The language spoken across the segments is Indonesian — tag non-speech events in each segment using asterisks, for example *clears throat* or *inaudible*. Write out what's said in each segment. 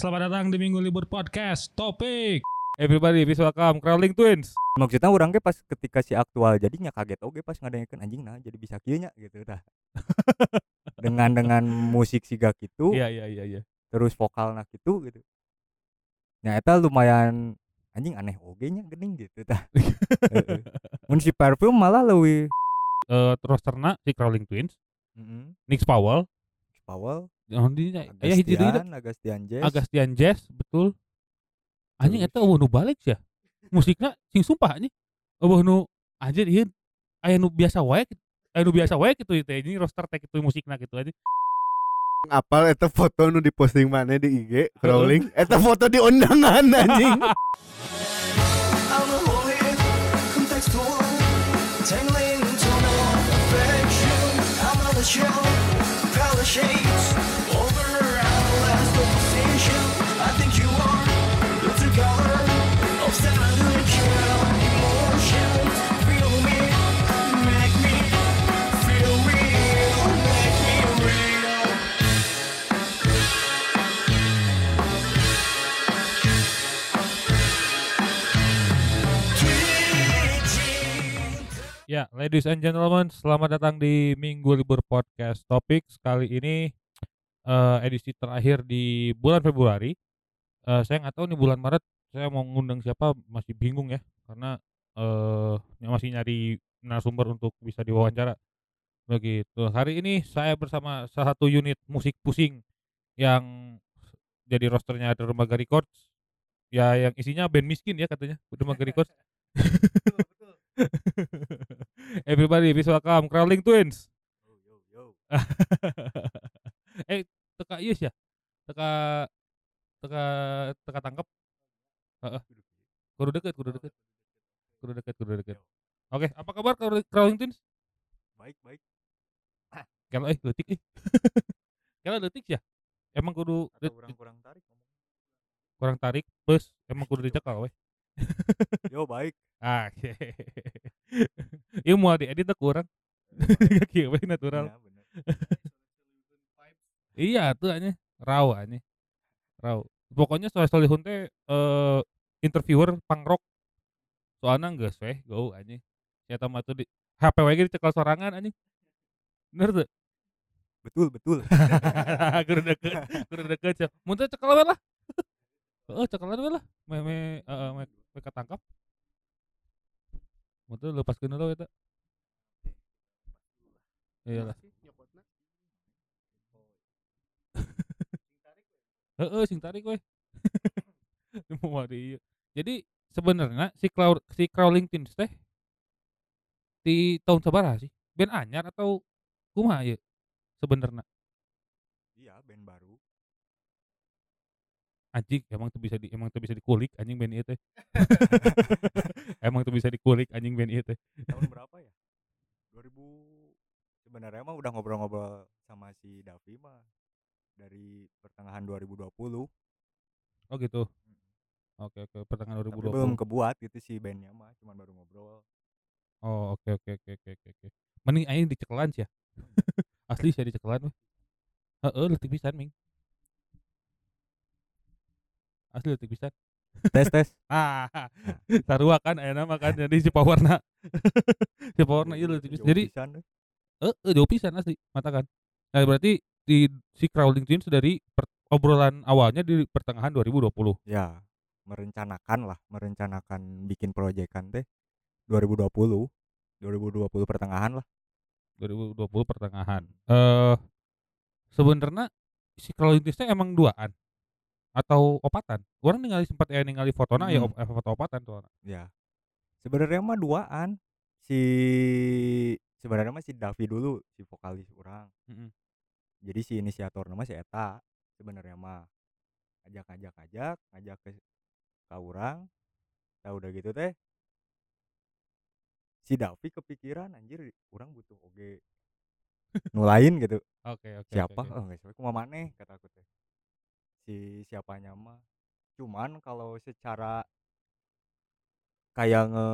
selamat datang di Minggu Libur Podcast. Topik. Everybody, please welcome Crawling Twins. maksudnya orang pas ketika si aktual jadinya kaget oge pas ngadengekeun anjing nah jadi bisa kieu nya gitu tah *laughs* dengan dengan musik siga gitu Iya, iya, iya, iya. terus vokal nah gitu gitu nah eta lumayan anjing aneh oge nya geuning gitu tah *laughs* Heeh. mun si parfum malah leuwih Eh terus ternak si Crawling Twins, heeh Nick Powell, Powell yang di aya hiji deui Agastian Jazz Agastian Jazz, betul. Anjing eta eueuh nu balik ya. Musiknya sing sumpah anjing. Eueuh nu anjir ieu aya nu biasa wae aya nu biasa wae gitu teh ini roster teh kitu musikna gitu aja. apal eta foto nu diposting mana di IG crawling eta foto di undangan anjing *laughs* tangling affection. I'm color shades, Ya, ladies and gentlemen, selamat datang di Minggu Libur Podcast Topik. Kali ini eh, edisi terakhir di bulan Februari. Eh, saya nggak tahu nih bulan Maret saya mau ngundang siapa masih bingung ya karena eh masih nyari narasumber untuk bisa diwawancara. Begitu. Hari ini saya bersama salah satu unit musik pusing yang jadi rosternya Dermaga Records. Ya yang isinya band miskin ya katanya Dermaga Records. *laughs* *laughs* Everybody, please welcome Crawling Twins. *laughs* eh, teka iya ya. Teka teka teka tangkap. Heeh. Kudu deket, kudu deket. Kudu deket, kudu deket. Oke, apa kabar Crawling Twins? baik baik *clears throat* Kalau eh detik eh. Kalau *laughs* detik ya. Emang kudu atau det- orang kurang tarik kurang tarik plus emang kudu dicekal weh. Yo baik Ah. *laughs* Ieu mau diedit teh kurang. Kieu we natural. Ya. Iya tuh anya raw anya. Raw. Pokoknya soal Solihun teh eh interviewer punk rock. Soalnya geus weh go anjing. Saya mah tuh di HP we ge dicekal sorangan anjing. Bener tuh. betul betul *laughs* kudu deket, kudu deket sia. Mun teh cekal we lah. *laughs* Heeh, cekalan we lah. Me me heeh me, me ketangkap. Mun teh lepaskeun heula eta. Iya lah. *laughs* Heeh, sing tarik we. *laughs* Mau. Jadi sebenarnya si Cloud si Crawling Twins teh di tahun sabaraha sih? Band anyar atau kumaha ieu? Sebenarnya iya band baru anjing emang tuh bisa di emang tuh bisa dikulik anjing band ieu teh. *laughs* *laughs* emang tuh bisa dikulik anjing band ieu teh. tahun berapa ya 2000 sebenarnya mah udah ngobrol-ngobrol sama si Davi mah dari pertengahan 2020 Oh gitu. Oke oke pertengahan tapi belum 2020. kebuat gitu si bandnya mah cuman baru ngobrol Oh oke oke oke oke oke oke. Mending aing dicekelan sih ya. *laughs* Asli saya dicekelan weh. Heeh, leutik pisan ming. Asli leutik pisan. tes tes *laughs* Ah, sarua kan aya nama kan jadi si Powerna. *laughs* si Powerna ieu leutik pisan. Jadi eh eh, jauh pisan asli mata kan. Nah, berarti di si Crawling Twins dari per- obrolan awalnya di pertengahan 2020. ya merencanakan lah merencanakan bikin proyekan teh 2020 2020 pertengahan lah 2020 pertengahan. Eh sebenarnya si Twins teh emang duaan atau opatan? Orang ningali sempat ya ningali fotona ya Hmm. op- eh, foto opatan tuh. ya sebenarnya mah duaan si sebenarnya mah si Davi dulu si vokalis orang Mm-mm. jadi si inisiator nama si Eta sebenarnya mah ajak ajak ajak ngajak ke ke orang tahu udah gitu teh si Davi kepikiran anjir orang butuh oge *laughs* nu lain gitu Oke oke. oke, siapa oke. oh nggak siapa kumaha maneh kata aku teh si siapanya mah cuman kalau secara kayak nge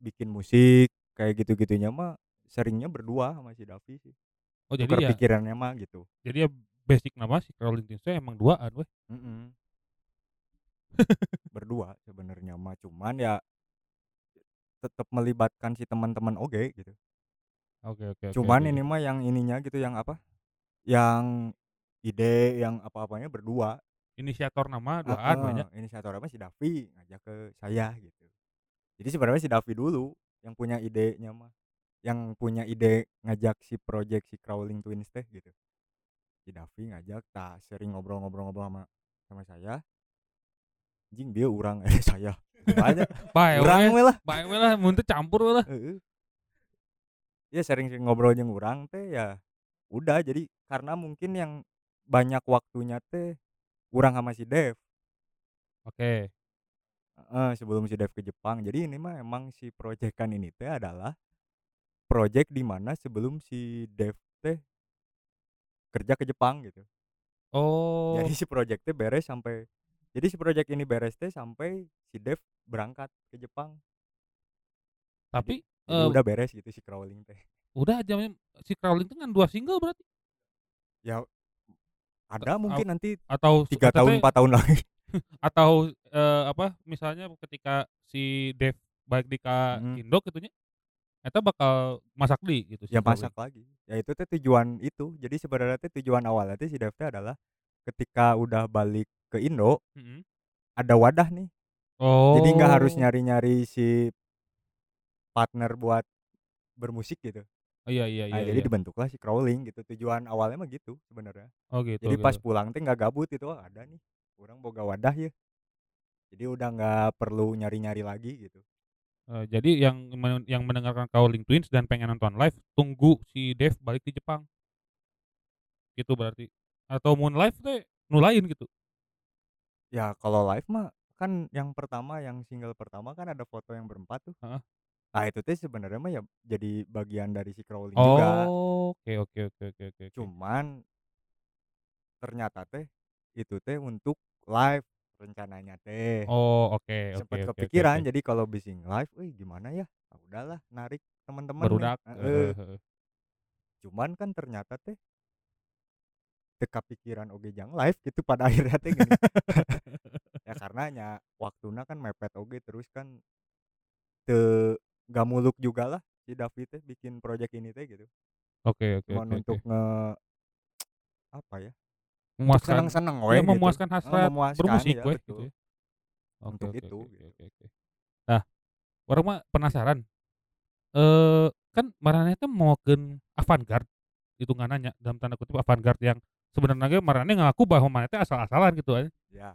bikin musik kayak gitu-gitunya mah seringnya berdua sama si Davi sih Oh jadi Tukar ya pikirannya mah gitu jadi ya basic nama si Crawling Twins teh emang duaan weh. Mm-mm. *laughs* berdua sebenarnya mah cuman ya tetap melibatkan si teman-teman oge gitu Oke oke oke. cuman oke. ini mah yang ininya gitu yang apa yang ide yang apa-apanya berdua. Inisiator nama duaan Heeh, banyak. inisiator apa si Davi ngajak ke saya gitu. Jadi sebenarnya si Davi dulu yang punya idenya mah yang punya ide ngajak si project si Crawling Twins teh gitu. Si Davi ngajak tak sering ngobrol-ngobrol-ngobrol sama sama saya. Anjing dia orang eh *laughs* saya. Banyak Bae orang we, we lah. bae we lah mun teu campur we lah. Heeh. ya sering-sering ngobrol jeung urang teh ya udah. Jadi karena mungkin yang banyak waktunya teh urang sama si Dev Oke. Heeh, sebelum si Dev ke Jepang. Jadi ini mah emang si proyekan ini teh adalah project di mana sebelum si Dev teh kerja ke Jepang gitu. Oh. Jadi si project teh beres sampai jadi si project ini beres teh sampai si Dev berangkat ke Jepang. tapi Jadi eh, udah beres gitu si crawling teh. udah aja si Crawling itu kan dua single berarti Ya ada mungkin nanti atau tiga tahun empat tahun lagi. *laughs* atau eh, apa misalnya ketika si Dev balik di ka Mhm. Indo gitu nya eta bakal masak di gitu ya masak lagi. Ya itu teh tujuan itu. Jadi sebenarnya teh tujuan awalnya si Dev teh adalah ketika udah balik ke Indo Mhm. ada wadah nih oh jadi nggak harus nyari-nyari si partner buat bermusik gitu oh, iya iya nah, iya, jadi iya. dibentuklah si crawling gitu tujuan awalnya mah gitu sebenarnya. Oh gitu jadi pas gitu. pulang teh nggak gabut itu oh, ada nih orang boga wadah ya. Jadi udah nggak perlu nyari-nyari lagi gitu. Eh, jadi yang men- yang mendengarkan Crawling Twins dan pengen nonton live tunggu si Dev balik di Jepang. Gitu berarti. Atau Moon Live teh nulain gitu. Ya kalau live mah kan yang pertama yang single pertama kan ada foto yang berempat tuh. Heeh. Nah itu teh sebenarnya mah ya jadi bagian dari si crawling juga oh oke oke oke oke oke oke. cuman ternyata teh itu teh untuk live rencananya teh oh oke oke sempat oke, kepikiran oke. jadi kalau bising live, wih gimana ya? Ah, udahlah narik teman-teman berudak eh, eh. Cuman kan ternyata teh teka pikiran oge jang live gitu pada *laughs* akhirnya teh gini. ya *laughs* karena nya waktuna kan mepet oge terus kan te gak muluk juga lah si David teh bikin project ini teh gitu. oke oke Cuman oke untuk oke. nge apa ya? memuaskan Seneng-seneng ya, we gitu. memuaskan hasrat memuaskan, bermusik ya, betul. gitu ya. Oke, Untuk oke, itu, gitu. oke, oke. Nah, orang mah penasaran. Eh kan marane teh mokeun avant-garde hitungannya dalam tanda kutip avant-garde yang sebenarnya marane ngaku bahwa marane teh asal-asalan gitu aja. Ya.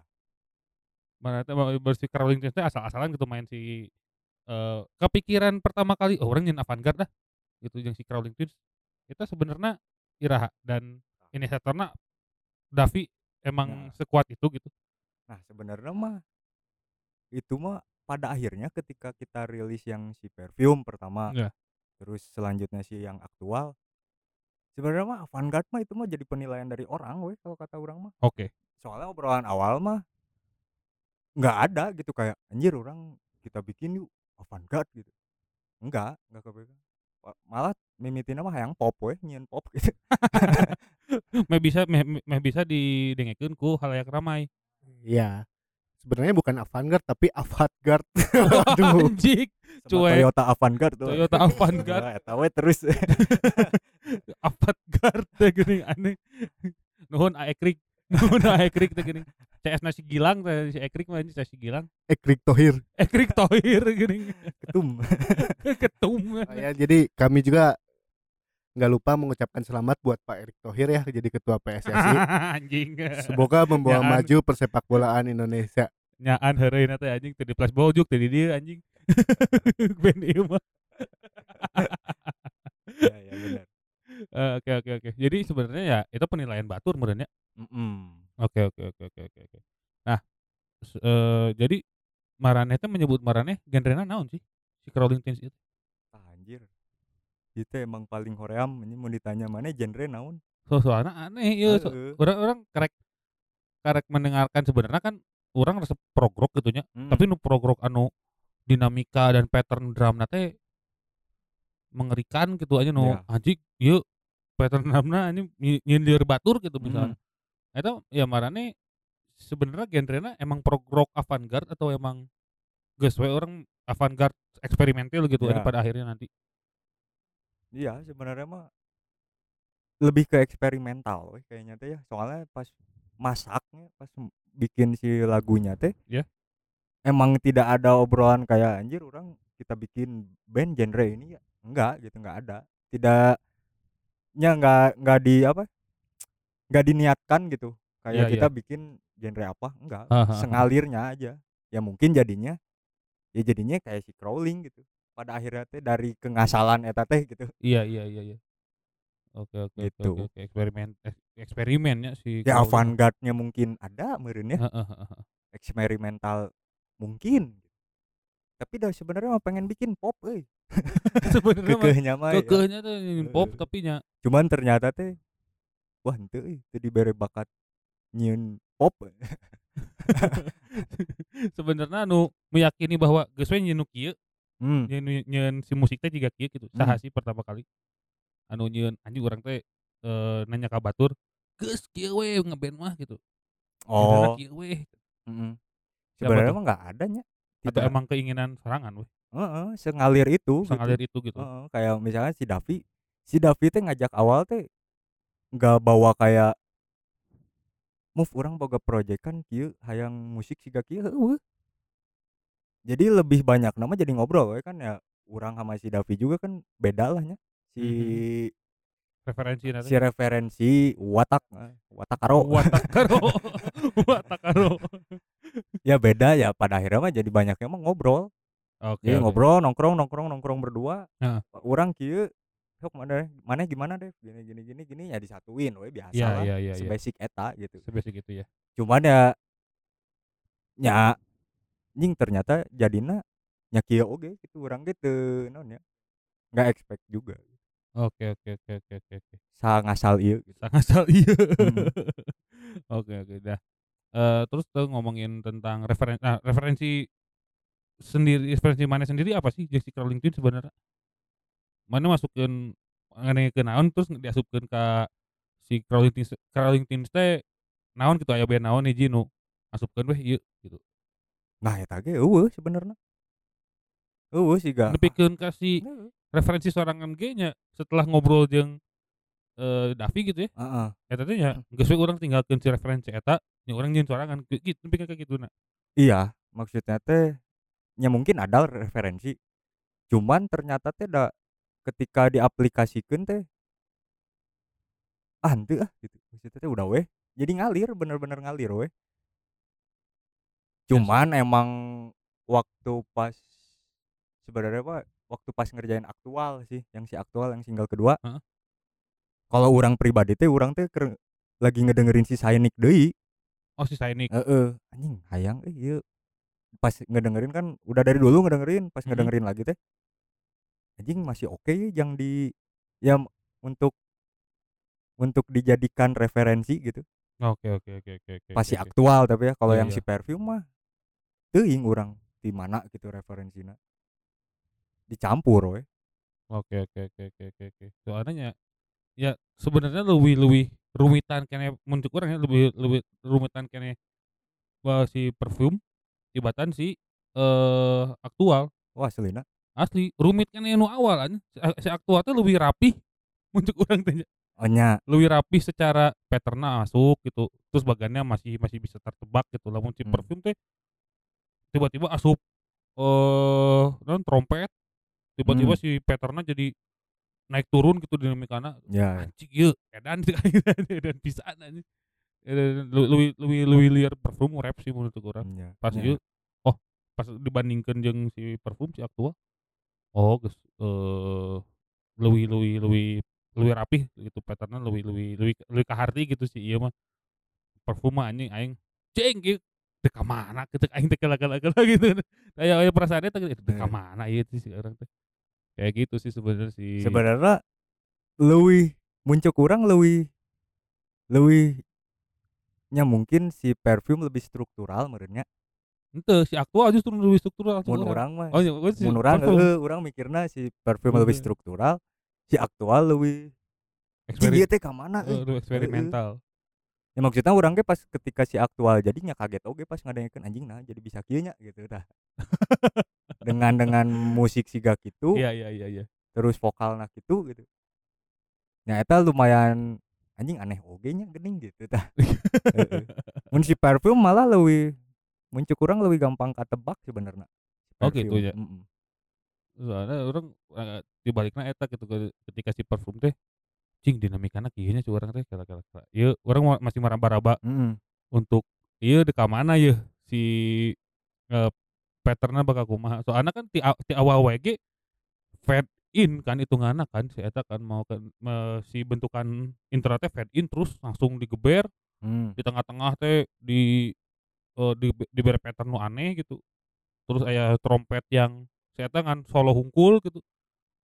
Marane teh bersih teh asal-asalan gitu main si eh kepikiran pertama kali oh, orang nyen avant-garde dah gitu yang si Crawling Twins. Itu sebenarnya Iraha dan inisiatorna Davi emang Nah. sekuat itu gitu. Nah, sebenarnya mah itu mah pada akhirnya ketika kita rilis yang si perfume pertama, Iya. terus selanjutnya si yang aktual, sebenarnya mah avant-garde mah itu mah jadi penilaian dari orang, weh kalau kata orang mah. Oke. Soalnya obrolan awal mah nggak ada gitu kayak anjir orang kita bikin yuk avant-garde gitu. Enggak, enggak. Pa- Malah mimitina mah yang pop weh, nyian pop *laughs* gitu. *laughs* meh bisa meh, meh- bisa didengekeun ku halayak ramai. Iya. Sebenarnya bukan avant-garde tapi *laughs* avant-garde. Waduh. Anjing, Sama Cuek. Toyota avant-garde tuh. Toyota avant-garde, eta we terus. avant-garde teh geuning aneh. Nuhun Aekrik, nuhun Aekrik teh geuning. CS nasi gilang si Ekrik mah anjing si gilang. Ekrik Tohir. Ekrik Tohir *laughs* geuning. Ketum. *laughs* Ketum. Oh ya, jadi kami juga nggak lupa mengucapkan selamat buat Pak Erick Thohir ya jadi ketua PSSI. *laughs* anjing. Semoga membawa Nyaan. maju persepak bolaan Indonesia. Nyaan heureuna teh anjing teh di flash bojuk teh di dieu anjing. ben ieu mah. ya, ya benar. Eh, Oke oke oke. Jadi sebenarnya ya itu penilaian batur meureun ya. Mm-mm. Oke oke oke oke oke oke. Nah, s- eh, jadi Maraneh teh menyebut Maraneh genrena naon sih? Si Crawling Twins itu. Ah, anjir. Itu emang paling hoream ini mau ditanya mana genre naon? So soalnya aneh ya. So, Heeh. orang-orang karek karek mendengarkan sebenarnya kan orang resep prog rock gitu nya. Mm. Tapi nu prog rock anu dinamika dan pattern drum teh mengerikan gitu aja nu Ya. anjing ieu patternna ini nyi- nyindir batur gitu Hmm. misalnya eta ya marane sebenarnya genrenya emang prog rock avant-garde atau emang geus we orang avant-garde eksperimental gitu Ya. ini pada akhirnya nanti Iya, sebenarnya mah lebih ke eksperimental weh, kayaknya teh ya. Soalnya pas masaknya, pas bikin si lagunya teh, Ya. emang tidak ada obrolan kayak anjir orang kita bikin band genre ini ya. Enggak gitu, enggak ada. Tidak nya enggak enggak di apa? Enggak diniatkan gitu. Kayak Iya, kita bikin genre apa? Enggak. Ha. Sengalirnya aja. Ya mungkin jadinya ya jadinya kayak si crawling gitu. Pada akhirnya teh dari kengasalan eta teh gitu. iya iya iya iya oke oke oke, Gitu. oke oke eksperimen ek- eksperimennya si ya avant-garde-nya mungkin ada meureun ya eksperimental mungkin tapi dah sebenarnya mah pengen bikin pop euy *laughs* sebenarnya mah kekehnya mah ya. kekehnya tuh pop tapi nya cuman ternyata teh wah henteu euy teu dibere bakat nyieun pop *laughs* sebenarnya anu meyakini bahwa geus we nyeun nu kieu hmm. nyeun nyeun si musik teh juga kieu gitu Hmm. saha sih pertama kali. Anu nyeun anjing urang teh eh, nanya ka batur geus kieu we ngeband mah gitu. Oh. kieu we mm-mm. Siapa sebenarnya mah nggak adanya atau tidak emang keinginan serangan we? Heeh, sengalir itu gitu. sangalir itu gitu. Heeh, kayak misalnya si Davi si Davi teh ngajak awal teh nggak bawa kayak move orang boga project kan kieu hayang musik siga kieu. Heueuh jadi lebih banyak nama jadi ngobrol we kan ya orang sama si Davi juga kan beda lah nya. Si referensi nanti si referensi watak eh, watak karo watakaro. *laughs* Watakaro. Ya beda ya pada akhirnya mah jadi banyaknya mah ngobrol. Oke jadi oke. ngobrol nongkrong nongkrong nongkrong berdua. Heeh. orang kieu sok mana mana gimana deh? Gini gini gini gini. Ya disatuin we biasa Iya, lah iya, iya, iya. sebasic eta gitu. Sebasic gitu ya. Cuman ya nya nying ternyata jadinya nya kieu oge gitu orang gitu non ya nggak expect juga. Oke oke oke oke oke oke. Sa ngasal ieu gitu. Sangat sal iya *laughs* oke oke dah. Eh terus tuh ngomongin tentang referensi nah referensi sendiri referensi mana sendiri apa sih jeung si Crawling Twins sebenarnya mana masukin mengenai ke naon terus diasupkeun ke si Crawling Twins Crawling Twins teh naon gitu aya band naon hiji nu asupkeun weh ieu gitu. Nah eta ge eueuh sebenarnya. Eueuh sih ga. Nepikeun ka si referensi sorangan ge nya setelah ngobrol jeung eh Davi gitu ya. Heeh. Eta teh nya geus urang tinggalkeun si referensi eta nya urang nyeun sorangan gitu nepikeun ka kituna iya maksudnya teh nya mungkin ada referensi cuman ternyata teh da ketika diaplikasikan teh ah henteu ah gitu. Maksudnya teh udah weh. Jadi ngalir bener-bener ngalir weh. Cuman emang waktu pas sebenarnya pak waktu pas ngerjain aktual sih yang si aktual yang single kedua. Heeh. kalau orang pribadi teh orang teh lagi ngedengerin si Sainik deui. Oh si Sainik. Heeh, anjing hayang eh ieu. Pas ngedengerin kan udah dari dulu ngedengerin, pas Mhm. ngedengerin lagi teh anjing masih oke ya yang di ya untuk untuk dijadikan referensi gitu. oke oke oke oke oke Pasti oke. aktual tapi ya kalau Iya, yang iya. si perfume mah teuing urang di mana gitu referensinya. Dicampur we. Oke oke oke oke oke oke. Soalnya ya sebenarnya lebih lebih rumitan kene menurut orang ya lebih lebih rumitan kene si perfume tibatan si eh aktual Wah, selina. Asli rumit kene nu awal anjing. si, aktual teh lebih rapi menurut *laughs* orang teh nya. Oh nya, lebih rapi secara patternnya masuk gitu terus bagannya masih masih bisa tertebak gitu lamun si Hmm. perfume teh tiba-tiba asup eh non trompet tiba-tiba Hmm. si patternnya jadi naik turun gitu dinamikana ya. anjing ieu edan *laughs* edan pisan anjing Edan, lu- lebih lebih lebih liar perfume rap sih menurut orang ya, pas ya. ieu oh pas dibandingkan jeung si perfume si aktua oh eh lebih lebih lebih lebih rapih gitu patternnya lebih lebih lebih lebih ke hati gitu sih iya mah. Perfume mah anjing aing ceng gitu teu ka mana gitu *laughs* aing teh kala-kala *laughs* gitu. Kayak aya perasaannya teh teu ka Eh. mana ieu teh si orang teh. Kayak gitu sih sebenarnya sih. Sebenarnya lebih muncul kurang lebih lebih nya mungkin si perfume lebih struktural menurutnya Ente si aktual justru lebih struktural mun orang. orang mah Oh iya, si mun urang perfume. eueuh urang mikirna si perfume lebih Iya. struktural si aktual lebih Anjing eksperi ieu teh ka mana eh, euy?" lu eksperimental Ya maksudnya orang ge pas ketika si aktual jadinya kaget oge pas ngadengekeun anjing nah jadi bisa kieu nya gitu tah. *laughs* dengan dengan musik siga kitu iya iya iya iya terus vokalna kitu gitu. Nya eta lumayan anjing aneh oge nya geuning gitu tah. *laughs* Mun si Perfume malah leuwih mun cek urang leuwih gampang katebak sebenarnya. Si Oh, gitu Perfume, ya? mm-mm. soalnya orang eh, dibaliknya eta gitu ke- ketika si parfum teh cing dinamikana kieu nya orang teh kira-kira ieu orang ma- masih maraba-raba Mm-mm. untuk ieu di mana ya si eh, patternnya bakal kumaha soalnya kan ti, ti awal we ge fade in kan hitunganna kan si eta kan mau ke me- si bentukan teh fade in terus langsung digeber Hmm. di tengah-tengah teh di eh, di diberi pattern nu aneh gitu. Terus aya trompet yang saya kan solo hungkul gitu.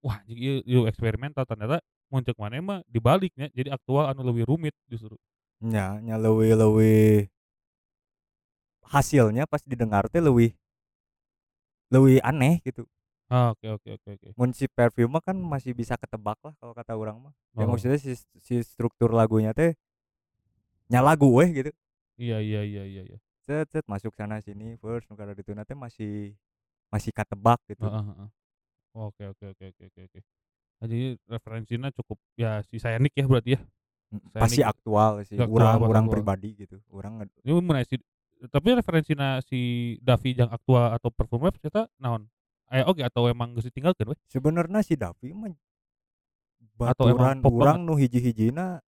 Wah anjing ieu ieu eksperimental. Ternyata muncul mana mah dibaliknya. Jadi aktual anu lebih rumit justru. Nya nya leuwih leuwih hasilnya pas didengar teh leuwih leuwih aneh gitu. Ah oke oke oke oke. Mun si perfume mah kan masih bisa ketebak lah kalau kata orang mah. Ya Oh. maksudnya si, si struktur lagunya teh nya lagu weh gitu. Iya iya iya iya iya set set masuk sana sini first nu kada dituna teh masih masih katebak gitu. Oke oke oke oke oke oke. Ah, jadi referensinya cukup ya si Sayanik ya berarti ya? Mm, saya pasti nik- aktual sih Aktual, orang orang pribadi gitu orang ini mana si tapi referensinya si Davi yang aktual atau perform web ternyata naon? Eh oke atau emang geus ditinggalkeun we sebenarnya si Davi mah Atau emang orang nu hiji-hijina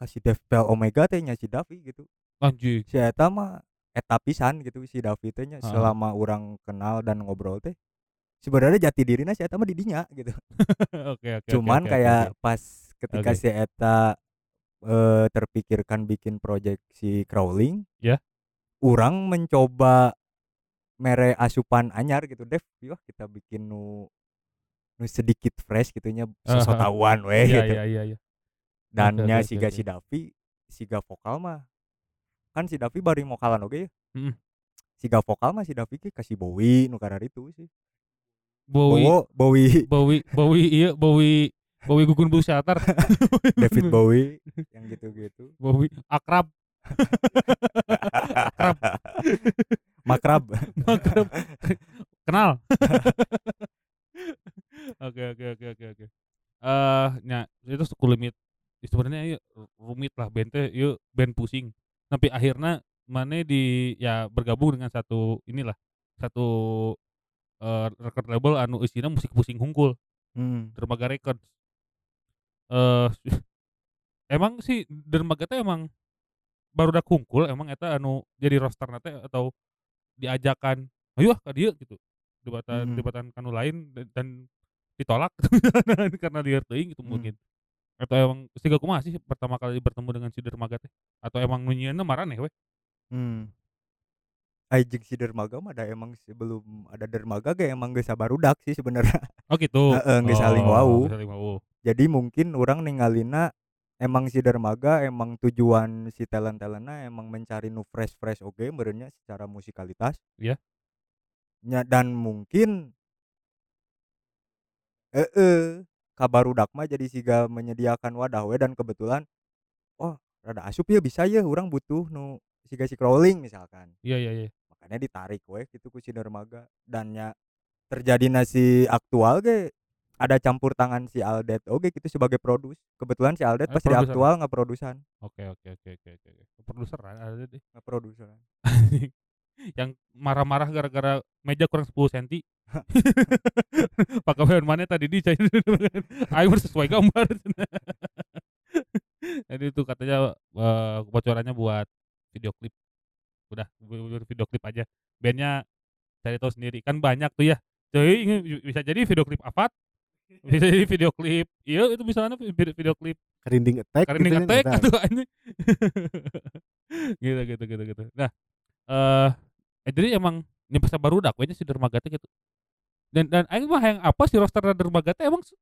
kasih Devpel Omega teh nya si Davi gitu. Anjing. Si eta mah eta pisan gitu si Davi teh nya Heeh. selama orang kenal dan ngobrol teh sebenarnya jati dirina si eta mah di dinya gitu *laughs* oke oke cuman oke, oke, kayak oke. pas ketika Oke. si eta eh, terpikirkan bikin project si crawling Ya. orang mencoba mere asupan anyar gitu Dev yuk kita bikin nu nu sedikit fresh gitunya sesotawan weh iya gitu iya iya iya dan nya oke, siga oke, si Davi siga vokal mah kan si Davi bari vokalan oke? Ya Mm-mm. siga vokal mah si Davi ki kasih Bowie nu karar itu sih. Bowie Bowo Bowie. Bowie Bowie iya Bowie Bowie gugun bulu shelter *laughs* David Bowie yang gitu-gitu. Bowie akrab. Makrab. Akrab kenal. *laughs* Oke oke oke oke oke. Eh nya itu suku limit. Sebenarnya ieu rumit lah band teh ieu band pusing sampai akhirnya mana di ya bergabung dengan satu inilah satu eh, record label anu isinya musik pusing hungkul hmm. Dermaga Records. Eh emang sih Dermaga teh emang baru dak hungkul emang eta anu jadi roster teh atau diajakan ayo ah dieu gitu debatan Hmm. debatan kanu lain dan, dan ditolak *laughs* karena liar teuing gitu Hmm. mungkin atau emang siga kumaha sih pertama kali bertemu dengan si Dermaga teh atau emang nunyianna maraneh we Hmm. Ajeng si dermaga mah ada emang sebelum ada dermaga ge emang geus sabarudak sih sebenarnya. oh gitu *laughs* Heeh, geus saling Oh, wau. saling wau Jadi mungkin orang ningalina emang si dermaga emang tujuan si talent-talentna emang mencari nu fresh-fresh oge merenya secara musikalitas. Iya. Nya dan mungkin eh kabarudak mah jadi siga menyediakan wadah we dan kebetulan oh rada asup ya bisa ya orang butuh nu siga si crawling misalkan. Iya iya iya. Makanya ditarik we gitu ku si dermaga dan ya terjadi nasi aktual ge ada campur tangan si Aldet oke gitu sebagai produs. Kebetulan si Aldet Eh, pas di produser. aktual nggak produsan oke oke oke oke oke oke. produser ada deh nggak produser *laughs* yang marah-marah gara-gara meja kurang 10 cm *laughs* pakai bahan mana tadi di cair *laughs* ayo sesuai gambar. *laughs* Jadi itu katanya eh, bocorannya buat video klip. Udah video klip aja. Bandnya cari tahu sendiri. Kan banyak tuh ya. Jadi ini bisa jadi video klip apa bisa jadi video klip iya itu misalnya video, video klip. Kerinding attack karena gitu kan, ngetek eta. gitu ini gitu gitu gitu gitu. Nah eh eh, jadi emang ini pas baru dak we nya si dermaga gitu dan dan aing mah yang apa si roster dermaga teh emang se-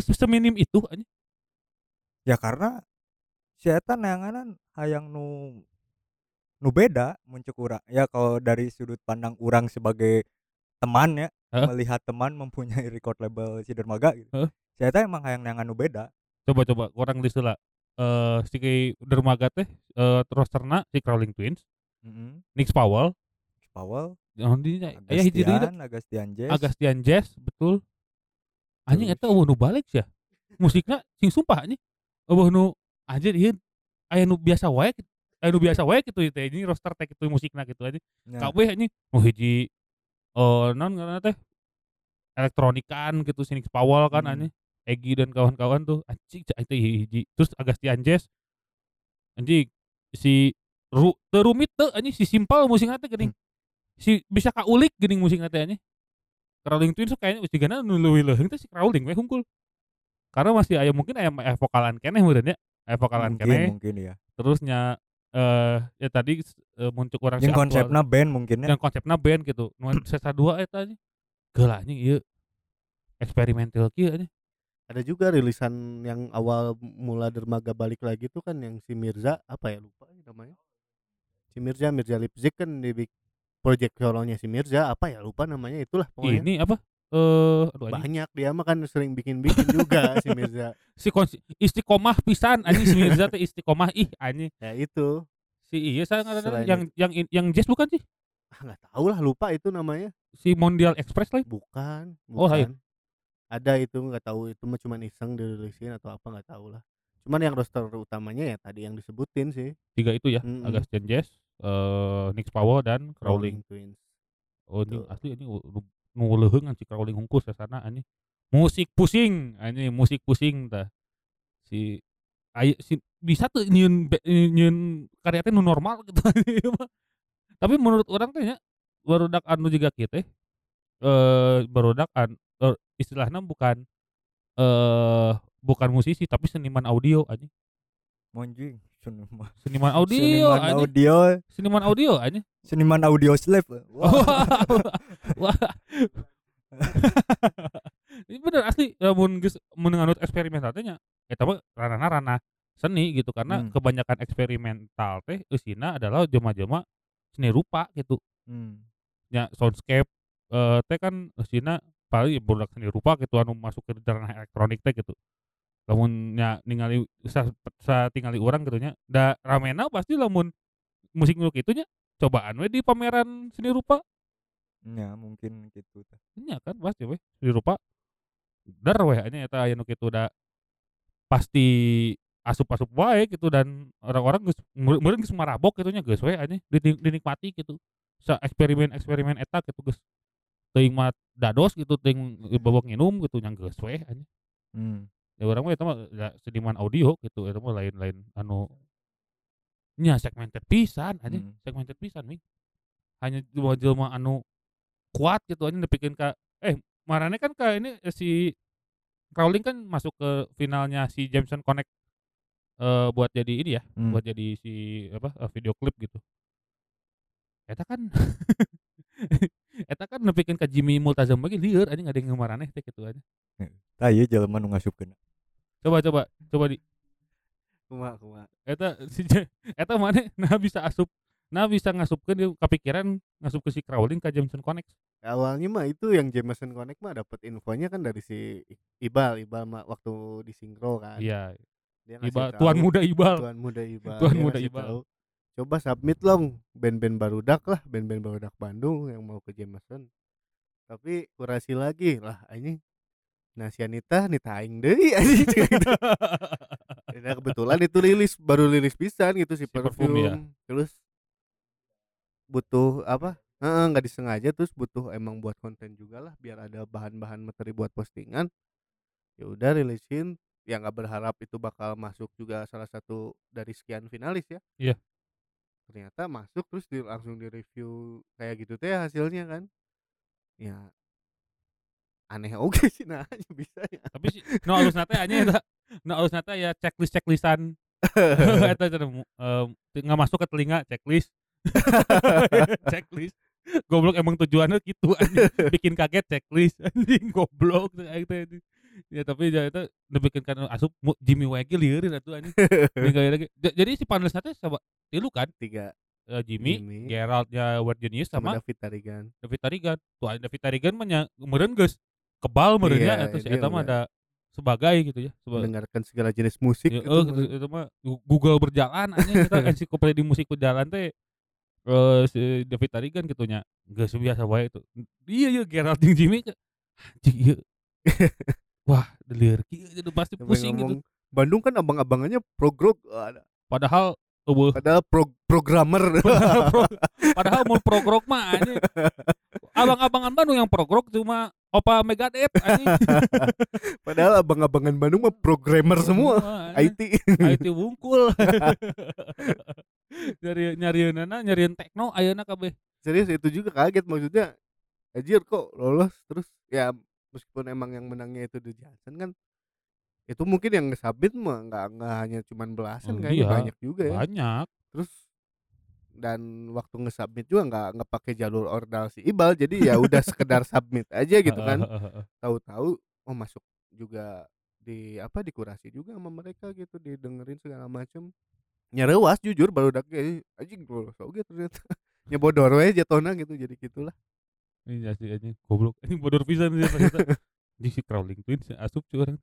se- seminim itu anjing. ya karena si Eta neanganan hayang nu nu beda muncul urang ya kalau dari sudut pandang orang sebagai teman ya Heeh. melihat teman mempunyai record label si dermaga gitu Heeh. si Eta emang hayang neangan nu beda coba coba orang di lah eh si dermaga teh eh terus si Crawling Twins Heeh. Nix Powell Powell, yang di aya hiji deui Agastian, Agastian Jazz. Agastian Jazz betul. Anjing eta eueuh nu balik ya musiknya sing sumpah anjing. Eueuh nu anjir ieu aya nu biasa wae aya nu biasa wae gitu teh ini roster teh gitu musikna gitu anjing. Nah, kabeh anjing nu hiji eh naon ngaranna teh? Elektronikan gitu si Nix Powell kan Hmm. anjing. Egi dan kawan-kawan tuh anjing itu hiji. Terus Agastian Jazz. Anjing si ru teu rumit teu anjing si simpel musikna teh geuning si bisa kaulik geuning musikna teh anjing Crawling Twins kayaknya udah gana nu leuwih leuheung teh si Crawling we hungkul. Karena masih aya mungkin aya aya vokalan keneh meureun ya. Aya vokalan mungkin keneh. mungkin ya. terusnya eh ya tadi eh, muncul orang si Yang Aktual. konsepnya band mungkin ya. yang konsepnya band gitu. Nuan *clears throat* sesa dua eta anjing. Geula anjing ieu. Eksperimental kieu anjing. Ada juga rilisan yang awal mula dermaga balik lagi tuh kan yang si Mirza apa ya lupa ya namanya. Si Mirza Mirza Lipzik kan di bik- project solonya si Mirza apa ya lupa namanya itulah pokoknya. Ini apa? Eh anjing. Banyak dia mah kan sering bikin-bikin juga *laughs* si Mirza. Si istiqomah pisan anjing si Mirza teh istiqomah ih anjing. Ya itu. Si iya saya Selain yang yang yang jazz bukan sih? Ah nggak tahu lah lupa itu namanya. Si Mondial Express lah bukan Oh, bukan. Lain. ada itu nggak tahu itu mah cuman iseng dirilisin atau apa nggak tahu lah. Cuman yang roster utamanya ya tadi yang disebutin sih. Tiga itu ya Mm-mm. Agastian Jazz eh Nix Powell dan Crawling Twins. Oh ini asli ini nu leuheung si Crawling hungkus sana anjing. Musik pusing anjing musik pusing tah si ay, si bisa tuh nyieun be- nyieun karya teh nu normal gitu *laughs* tapi menurut orang teh nya barudak anu juga kita eh barudak an eh, istilahnya bukan eh bukan musisi tapi seniman audio anjing. Monjing. Seniman, seniman audio seniman anjing audio, seniman audio anjing seniman audio slave. Wah, *laughs* Wah. Ini bener asli lamun geus mun nganut eksperimental teh nya eta mah ranahna ranah seni gitu karena Hmm. kebanyakan eksperimental teh eusina adalah jelema-jelema seni rupa gitu. Hmm. Nya soundscape eh teh kan eusina paling budak seni rupa gitu anu masuk ke ranah elektronik teh gitu. Lamun nya ningali sa, sa tingali urang gitu nya da ramena pasti lamun musik nu kitu nya cobaan we di pameran seni rupa Ya, mungkin gitu. Nya kan pasti weh di rupa dar weh anya eta aya nu kitu da pasti asup-asup wae gitu dan orang-orang geus meur- meureun geus marabok gitu nya geus we anya dini- dinikmati gitu sa eksperimen-eksperimen eta gitu geus teuing mah dados gitu teuing babak nginum gitu nya geus we anya Hmm. Ya orang mah eta mah ya, seniman audio gitu eta mah lain-lain anu nya segmented pisan aja Hmm. segmented pisan mi hanya jelema anu kuat gitu aja nepikeun ka eh marane kan ka ini eh, si Rowling kan masuk ke finalnya si Jameson Connect eh buat jadi ini ya Hmm. buat jadi si apa eh, video klip gitu eta kan *laughs* eta kan nepikeun ka Jimmy Multazam lagi lieur anjing ada yang ngaraneh teh gitu aja Tah ieu jelema nu ngasupkeun. coba coba coba di kuma kuma. Eta si *laughs* eta mana nah bisa asup nah bisa ngasupkeun dia kepikiran ngasup ke si Crawling ke Jameson Connect. Awalnya mah itu yang Jameson Connect mah dapat infonya kan dari si Ibal Ibal mah waktu di sinkro kan. Iya. Ibal tahu, tuan muda Ibal. Tuan muda Ibal Tuan muda Ibal. tahu, coba submit long band-band barudak lah band-band barudak Bandung yang mau ke Jameson. Tapi kurasi lagi lah ini nah si Anita Nita aing *laughs* anjing. Gitu. Nah, kebetulan itu rilis baru rilis pisan gitu si, Si Perfume, perfume, ya. terus butuh apa? Nggak disengaja terus butuh emang buat konten juga lah biar ada bahan-bahan materi buat postingan. Ya udah rilisin. Ya nggak berharap itu bakal masuk juga salah satu dari sekian finalis ya. Iya. Ternyata masuk terus di, langsung di review kayak gitu teh hasilnya kan. Ya aneh *laughs* oke sih nah bisa ya. Tapi si no alus nate aja eta no alus nate ya checklist checklistan. *laughs* Mu- em, nggak masuk ke telinga checklist. *laughs* Checklist. Goblok emang tujuannya gitu anjing. Bikin kaget checklist anjing goblok kayak anjing. Ya tapi ya itu bikin kan asup Jimmy Waggy lieurin atuh anjing. *laughs* Lagi. Jadi si panelis nanti sama tilu kan? Tiga. Eh, Jimmy, Jimmy. Gerald ya Ward Genius sama sama David Tarigan. David Tarigan. Tuh ada David Tarigan mah meureun geus kebal meureun Iya, ya atuh si eta mah udah. ada sebagai gitu ya seba- mendengarkan segala jenis musik Ya, gitu, eh, gitu, itu mah Google berjalan aja kita *laughs* ensiklopedia musik berjalan teh eh si David Tarigan gitu nya. Geus biasa wae itu iya iya Gerald jeung Jimmy anjing ieu *laughs* wah delir. Jadi pasti pusing gitu. ngomong, Bandung kan abang-abangannya progrog. Ada. Padahal eueuh padahal pro programmer. *laughs* Padahal pro- *laughs* padahal mau progrog mah anjing. Abang-abangan Bandung yang progrog cuma Opa anjing. *laughs* Padahal abang-abangan Bandung mah programmer semua. anjing. IT IT wungkul. Nyari nyariin nana nyariin tekno ayeuna kabeh. Serius itu juga kaget maksudnya. Anjir kok lolos terus? Ya meskipun emang yang menangnya itu The Johnson kan itu mungkin yang ngesubmit mah nggak nggak hanya cuman belasan Oh, kayaknya iya. banyak juga ya. banyak. Terus dan waktu nge-submit juga nggak nggak pakai jalur ordal si Ibal jadi ya udah *laughs* sekedar submit aja gitu kan. Tahu-tahu oh masuk juga di apa dikurasi juga sama mereka gitu didengerin segala macem. Nyerewas jujur baru dak anjing lolos oke ternyata. *laughs* Nyebodor we jatona gitu jadi gitulah Iya sih anjing goblok. Anjing bodor pisan sih ternyata di *laughs* si crawling twins asup cuy orang.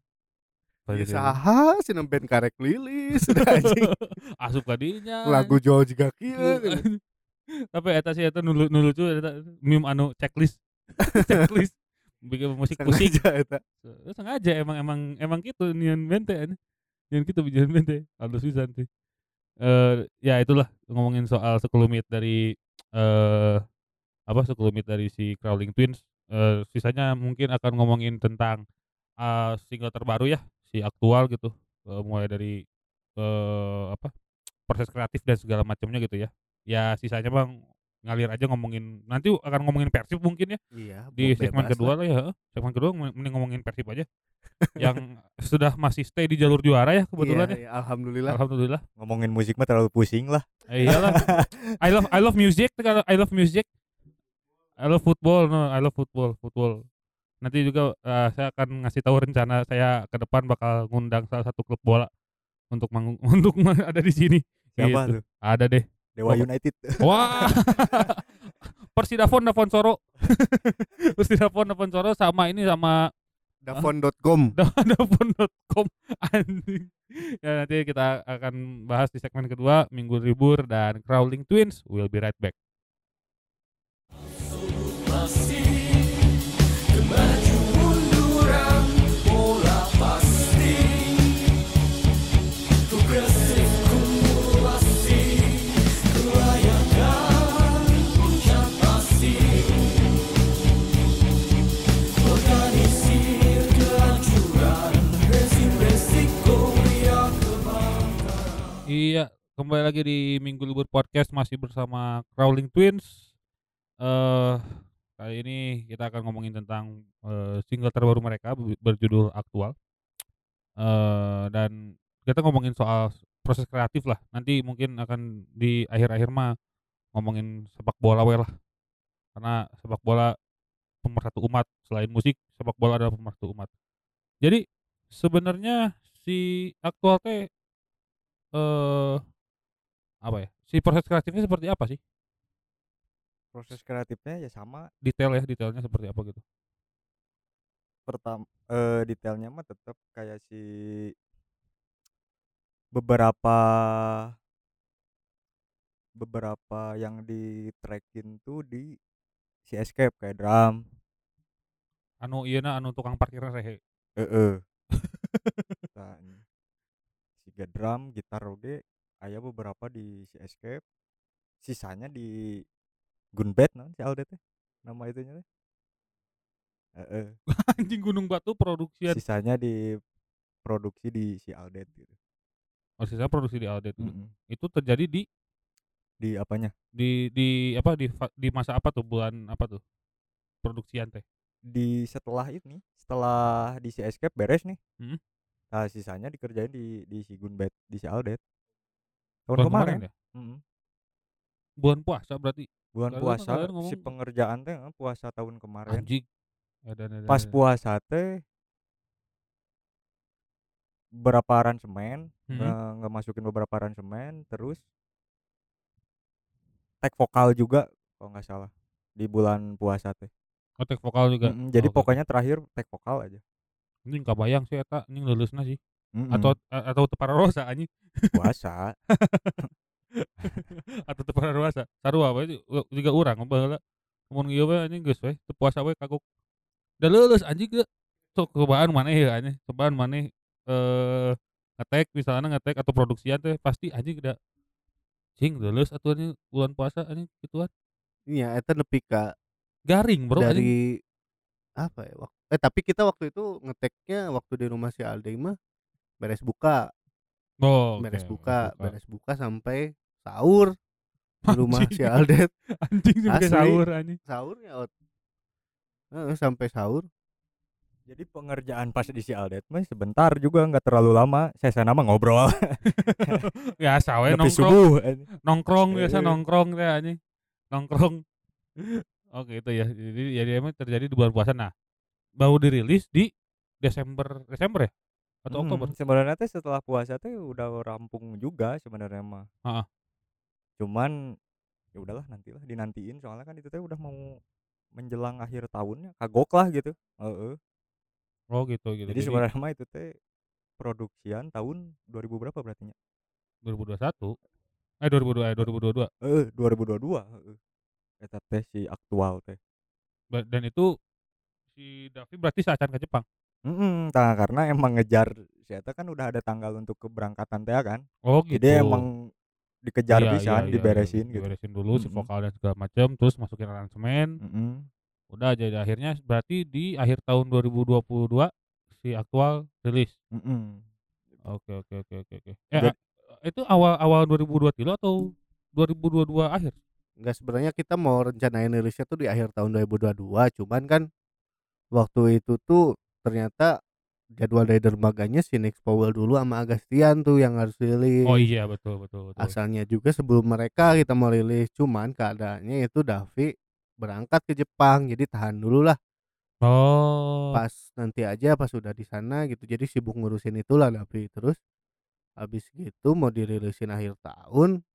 Ya saha sih band karek lilis. *laughs* Anjing. Asup kadinya. Lagu Jawa juga Kieu, gitu. *laughs* anjing. tapi eta sih eta nulu nulu cuy eta meme anu checklist. Checklist. Bikin musik pusing eta. Eh, sengaja emang emang emang gitu nian bente anjing. nian gitu bijan bente. Halus pisan sih. Eh ya itulah ngomongin soal sekelumit dari eh apa sekelumit dari si Crawling Twins eh sisanya mungkin akan ngomongin tentang eh single terbaru ya si aktual gitu Eh, mulai dari eh apa proses kreatif dan segala macamnya gitu ya. Ya sisanya bang ngalir aja ngomongin nanti akan ngomongin persib mungkin ya iya di bebas segmen kedua lah. ya segmen kedua mending ngomongin persib aja. *laughs* Yang sudah masih stay di jalur juara ya kebetulan Iya, ya. iya, alhamdulillah. Alhamdulillah. Ngomongin musik mah terlalu pusing lah. Eh, iyalah. *laughs* I love I love music I love music I love football no I love football football nanti juga eh, saya akan ngasih tahu rencana saya ke depan bakal ngundang salah satu klub bola untuk manggung *laughs* untuk ada di sini siapa Gitu. tuh ada deh Dewa Oh. United *laughs* Wah. Persidafon Davon Soro. *laughs* Persidafon Davon Soro sama ini sama davon.com davon.com anjing. Ya nanti kita akan bahas di segmen kedua Minggu Libur dan Crawling Twins. We'll be right back. Iya, kembali lagi di Minggu Libur Podcast masih bersama Crawling Twins. Eh kali ini kita akan ngomongin tentang eh, single terbaru mereka ber- berjudul Aktual. Eh dan kita ngomongin soal proses kreatif lah. Nanti mungkin akan di akhir-akhir mah ngomongin sepak bola we lah. Karena sepak bola pemersatu umat selain musik, sepak bola adalah pemersatu umat. Jadi sebenarnya si Aktual teh eh apa ya? Si proses kreatifnya seperti apa sih? Proses kreatifnya ya sama Detail ya, detailnya seperti apa gitu. pertama eh, detailnya mah tetap kayak si beberapa beberapa yang di trackin tuh di si escape kayak drum Anu iya anu tukang parkir rehe. eh eh Nah, ini. siga drum gitar oge aya beberapa di si escape sisanya di gunbet non si Aldet teh nama itunya teh eh eh. Anjing Gunung Batu produksian. sisanya di produksi di si Aldet gitu Oh, sisa produksi di Aldet. Mm-mm. Itu terjadi di di apanya di di apa di di masa apa tuh bulan apa tuh? Produksian teh. di setelah ini setelah di si escape beres nih Mm. nah sisanya dikerjain di di si gunbet di si Aldet tahun Bulan kemarin, ya? Mm-mm. Bulan puasa berarti. Bulan Kalian- puasa si pengerjaan teh eh, puasa tahun kemarin Anjing. Ada, ada, pas puasa teh beberapa aransemen Mhm. nge- ngemasukin beberapa aransemen terus tag vokal juga kalau nggak salah di bulan puasa teh Oh, take vokal juga. Mm-mm, jadi Oke, oke. pokoknya terakhir tag vokal aja Anjing kabayang sih eta anjing leuleusna sih. Atau a- atau teu pararosa anjing puasa *laughs* atau teu pararosa. Sarua we u- juga urang mah baheula. Mun ieu we anjing geus we teu puasa we kagok. Da leuleus anjing ge. Sok cobaan maneh ya anjing. Cobaan maneh eh ngetek misalnya ngetek atau produksian teh pasti anjing da cing leuleus atuh anjing bulan puasa anjing gituan. Iya, eta nepi ka Garing bro anjing. dari apa ya wak eh tapi kita waktu itu ngeteknya waktu di rumah si Aldi mah beres buka, Oh, beres buka, beres buka sampai sahur di rumah si Aldet. *laughs* Anjing sampai Asli. sahur anjing. Sahurnya out. Heeh, sampai sahur. jadi pengerjaan pas di si Aldet mah sebentar juga nggak terlalu lama saya sana mah ngobrol *laughs* Biasa we Nepi nongkrong. subuh nongkrong biasa Eh. nongkrong teh anjing nongkrong oke itu ya jadi jadi emang terjadi di bulan puasa nah baru dirilis di Desember Desember ya atau Mm, Oktober sebenarnya teh setelah puasa teh udah rampung juga sebenarnya mah Heeh. Cuman ya udahlah nantilah dinantiin. Soalnya kan itu teh udah mau menjelang akhir tahunnya kagok lah gitu. Heeh. oh gitu gitu. Jadi sebenarnya mah itu teh produksian tahun 2000 berapa berarti nya 2021 eh 2002 eh 2022 eh 2022 heeh. eta teh si aktual teh. Dan itu si Davi berarti saat ke Jepang? Mm tah karena emang ngejar si eta kan udah ada tanggal untuk keberangkatan teh kan? Oh gitu. jadi emang dikejar Iya, pisan iya, iya, diberesin iya, gitu diberesin dulu si Mm-mm. vokal dan segala macam terus masukin aransemen Mm-mm. udah jadi akhirnya berarti di akhir tahun 2022 si aktual rilis. Oke oke oke oke oke. Eh, itu awal awal 2002 tilo atau 2022 akhir? Enggak sebenarnya kita mau rencanain rilisnya tuh di akhir tahun 2022, cuman kan waktu itu tuh ternyata jadwal dari dermaganya si Next Powell dulu sama Agastian tuh yang harus rilis. Oh iya betul betul betul. Asalnya juga sebelum mereka kita mau rilis, cuman keadaannya itu Davi berangkat ke Jepang, jadi tahan dulu lah. Oh. Pas nanti aja pas udah di sana gitu. Jadi sibuk ngurusin itulah Davi. Terus habis gitu mau dirilisin akhir tahun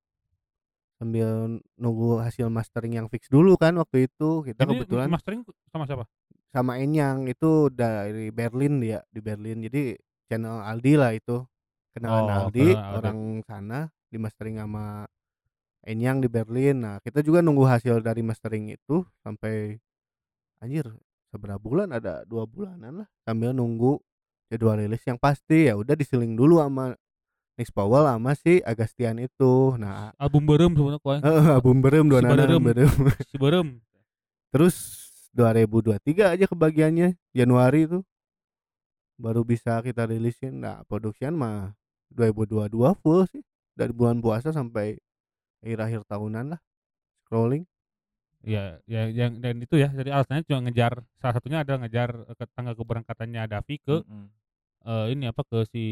sambil nunggu hasil mastering yang fix dulu kan waktu itu. Kita Ini kebetulan mastering sama siapa? Sama Enyang itu dari Berlin dia di Berlin. Jadi channel Aldi lah itu. Kenalan Oh, Aldi, Aldi. orang sana di mastering sama Enyang di Berlin. Nah, kita juga nunggu hasil dari mastering itu sampai anjir seberapa bulan ada dua bulanan lah sambil nunggu jadwal rilis yang pasti ya udah diseling dulu sama Next Powell sama si Agastian itu. Nah, Album berem sebenarnya kau. *laughs* album berem dua Si berem. si berem. Terus 2023 aja kebagiannya Januari itu baru bisa kita rilisin. Nah, produksian mah 2022 full sih dari bulan puasa sampai akhir-akhir tahunan lah scrolling. Ya, ya yang dan itu ya. Jadi alasannya cuma ngejar salah satunya adalah ngejar eh, ke tanggal keberangkatannya Davi ke Mm-mm. eh, ini apa ke si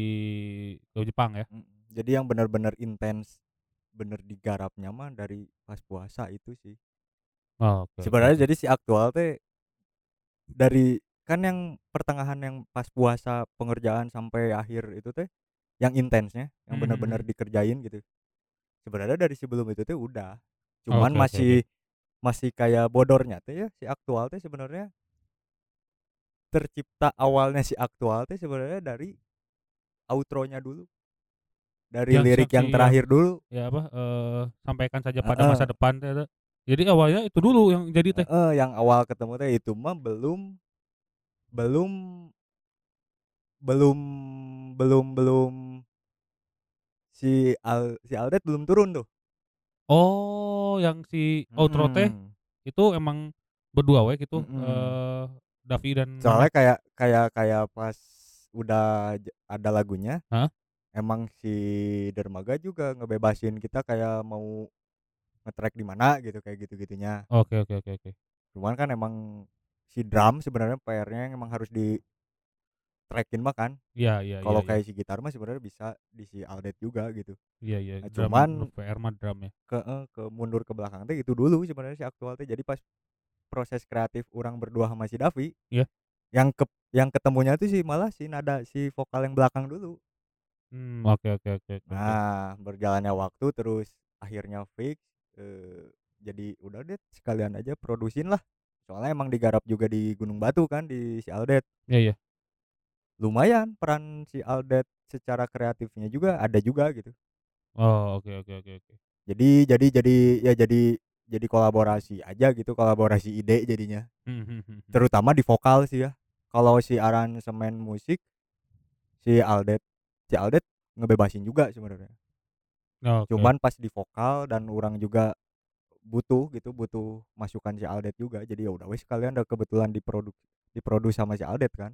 ke Jepang ya. Mm-mm. jadi yang benar-benar intens bener digarapnya mah dari pas puasa itu sih Oh, oke, sebenarnya jadi si aktual teh dari kan yang pertengahan yang pas puasa pengerjaan sampai akhir itu teh yang intensnya yang Hmm, benar-benar hmm. dikerjain gitu sebenarnya dari sebelum itu teh udah cuman Oke, oke, masih masih kayak bodornya teh ya si aktual teh sebenarnya tercipta awalnya si aktual teh sebenarnya dari outronya dulu dari Yang lirik yang terakhir dulu ya apa eh, sampaikan saja pada Heeh. masa depan teh. Jadi awalnya itu dulu yang jadi teh. Heeh, yang awal ketemu teh itu mah belum belum belum belum belum si Al si Aldet belum turun tuh. Oh, yang si outro teh Mm-mm. itu emang berdua we gitu Mm-mm. eh Davi dan Soalnya kayak kayak kayak pas udah j- ada lagunya, Hah? emang si Dermaga juga ngebebasin kita kayak mau ngetrack di mana gitu kayak gitu-gitunya. Oke oke oke oke. Cuman kan emang si drum sebenarnya PR-nya emang harus di trackin mah kan. Iya iya kalau iya, kayak si gitar mah sebenarnya bisa di si Aldet juga gitu iya iya Nah, drum- cuman- PR mah drum ya. ke eh, ke mundur ke belakang teh itu dulu sebenarnya si aktual teh jadi pas proses kreatif orang berdua sama si Davi Iya. yang ke yang ketemunya tuh sih malah si nada si vokal yang belakang dulu Hmm, oke oke oke oke. nah berjalannya waktu terus akhirnya fix eh, jadi udah deh sekalian aja produsin lah soalnya emang digarap juga di Gunung Batu kan di si Aldet Iya iya. lumayan peran si Aldet secara kreatifnya juga ada juga gitu Oh, oke oke oke oke. jadi jadi jadi ya jadi jadi kolaborasi aja gitu kolaborasi ide jadinya hmm, hmm, hmm. terutama di vokal sih ya kalau si aransemen musik si Aldet si Aldet ngebebasin juga sebenarnya Oke. cuman pas di vokal dan orang juga butuh gitu butuh masukan si Aldet juga jadi ya udah wes kalian udah kebetulan diproduk diproduksi sama si Aldet kan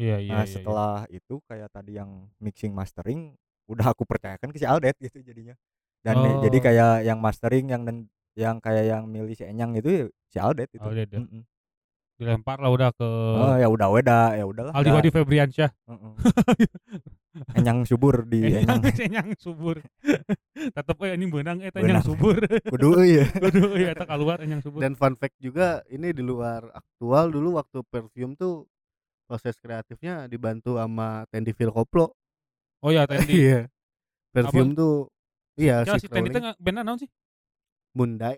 Iya iya nah iya, iya. setelah itu kayak tadi yang mixing mastering udah aku percayakan ke si Aldet gitu jadinya dan jadi Oh. kayak yang mastering yang dan yang kayak yang milih si Enyang itu ya si Aldet itu Aldet ya? Mm-mm. dilempar lah udah ke oh ya udah weda ya udahlah Aldi. Wadi Febriansyah. Heeh. *laughs* Enyang subur di Enyang Enyang *laughs* subur. Tetep anjing beunang eta Beunang. enyang subur. *laughs* kudu ya Aduh, iya eta keluar enyang subur. Dan fun fact juga ini di luar aktual dulu waktu perfume tuh proses kreatifnya dibantu sama Tendi Phil Koplo. Oh iya Tendi. *laughs* Iya. Perfume tuh iya Ya si si Tendi nggak- bandna naon sih? Mundai.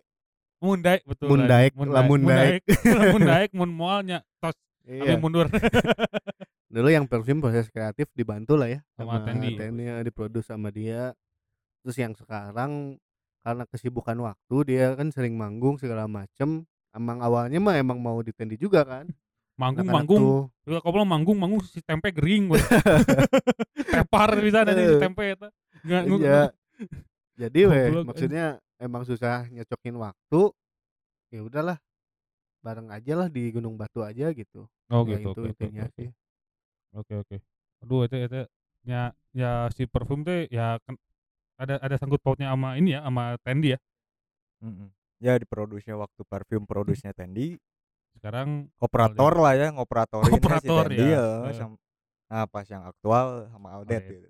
Mundai betul. Mundaek, anjing. lamun daek. Lamun daek mun moalnya tos Iya. mundur. Dulu yang perfume proses kreatif dibantu lah ya Sama Tendi. Tendi diproduksi sama dia. Terus yang sekarang karena kesibukan waktu dia kan sering manggung segala macem emang awalnya mah emang mau di Tendi juga kan Manggung Anak-anak manggung. tuh. Juga koplo manggung manggung si tempe gering we. *laughs* Tepar di sana si tempe nggak- Iya. Jadi weh maksudnya emang susah nyocokin waktu. Ya udahlah. Bareng aja lah di Gunung Batu aja gitu. Oh Ya gitu. itu oke, intinya oke. sih. Oke oke. Aduh itu itu ya ya si parfum teh ya kan ada ada sangkut pautnya sama ini ya sama Tendi ya. Mm-mm. ya diproduksinya waktu parfum produksinya Tendi Sekarang operator lah ya *laughs* ngoperatorin si Operator, Tendi ya. ya, nah pas yang aktual sama Aldet Aldet. gitu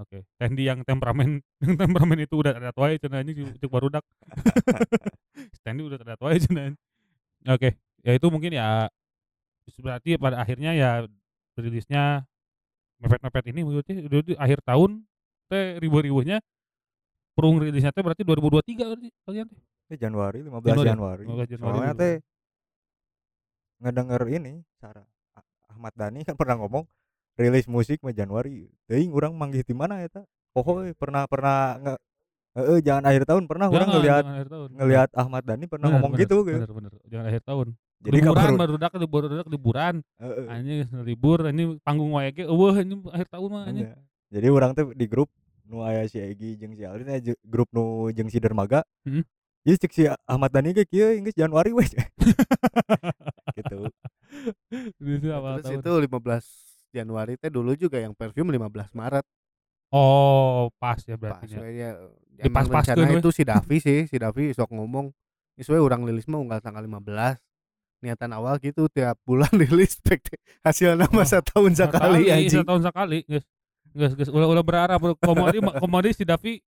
oke. Tendi yang temperamen *laughs* yang temperamen itu udah ada wae cenah anjing cek barudak. *laughs* Tendi udah ada wae cenah. Oke, ya itu mungkin ya berarti pada akhirnya ya rilisnya mepet-mepet ini berarti di akhir tahun teh ribu-ribunya perung rilisnya teh berarti 2023 berarti kalian teh. Eh, Januari 15 Januari ya? Januari, 15 Januari soalnya teh ngedenger ini cara Ah- Ahmad Dhani kan *laughs* pernah ngomong rilis musik mah Januari teuing urang manggih di mana eta pohoy pernah pernah nge Heeh, jangan akhir tahun pernah Jangan, ngelihat akhir tahun. ngelihat Ahmad Dhani pernah Bener, ngomong bener, gitu gitu. Bener bener. Jangan akhir tahun. Jadi liburan kabar baru dak libur dak liburan. Heeh. Anjing libur ini panggung wae ge eueuh ini akhir tahun mah anjing. Iya. Jadi orang tuh di grup nu aya si Egi jeung si Alin aya je- grup nu jeung si Dermaga. Hmm. Jadi cek si Ahmad Dhani ge kieu geus Januari we. *laughs* gitu. Itu awal Terus tahun. itu 15 Januari teh dulu juga yang perfume 15 Maret. Oh, pas ya Pas berarti. ya. we ya. Di we. itu si Davi sih, si Davi sok ngomong. Sesuai orang lilis mah unggal tanggal 15. Niatan awal gitu tiap bulan *laughs* rilis hasil nama Oh, setahun sekali anjing. Setahun sekali, guys. Guys, guys, ulah ulah berharap komodi komodi si Davi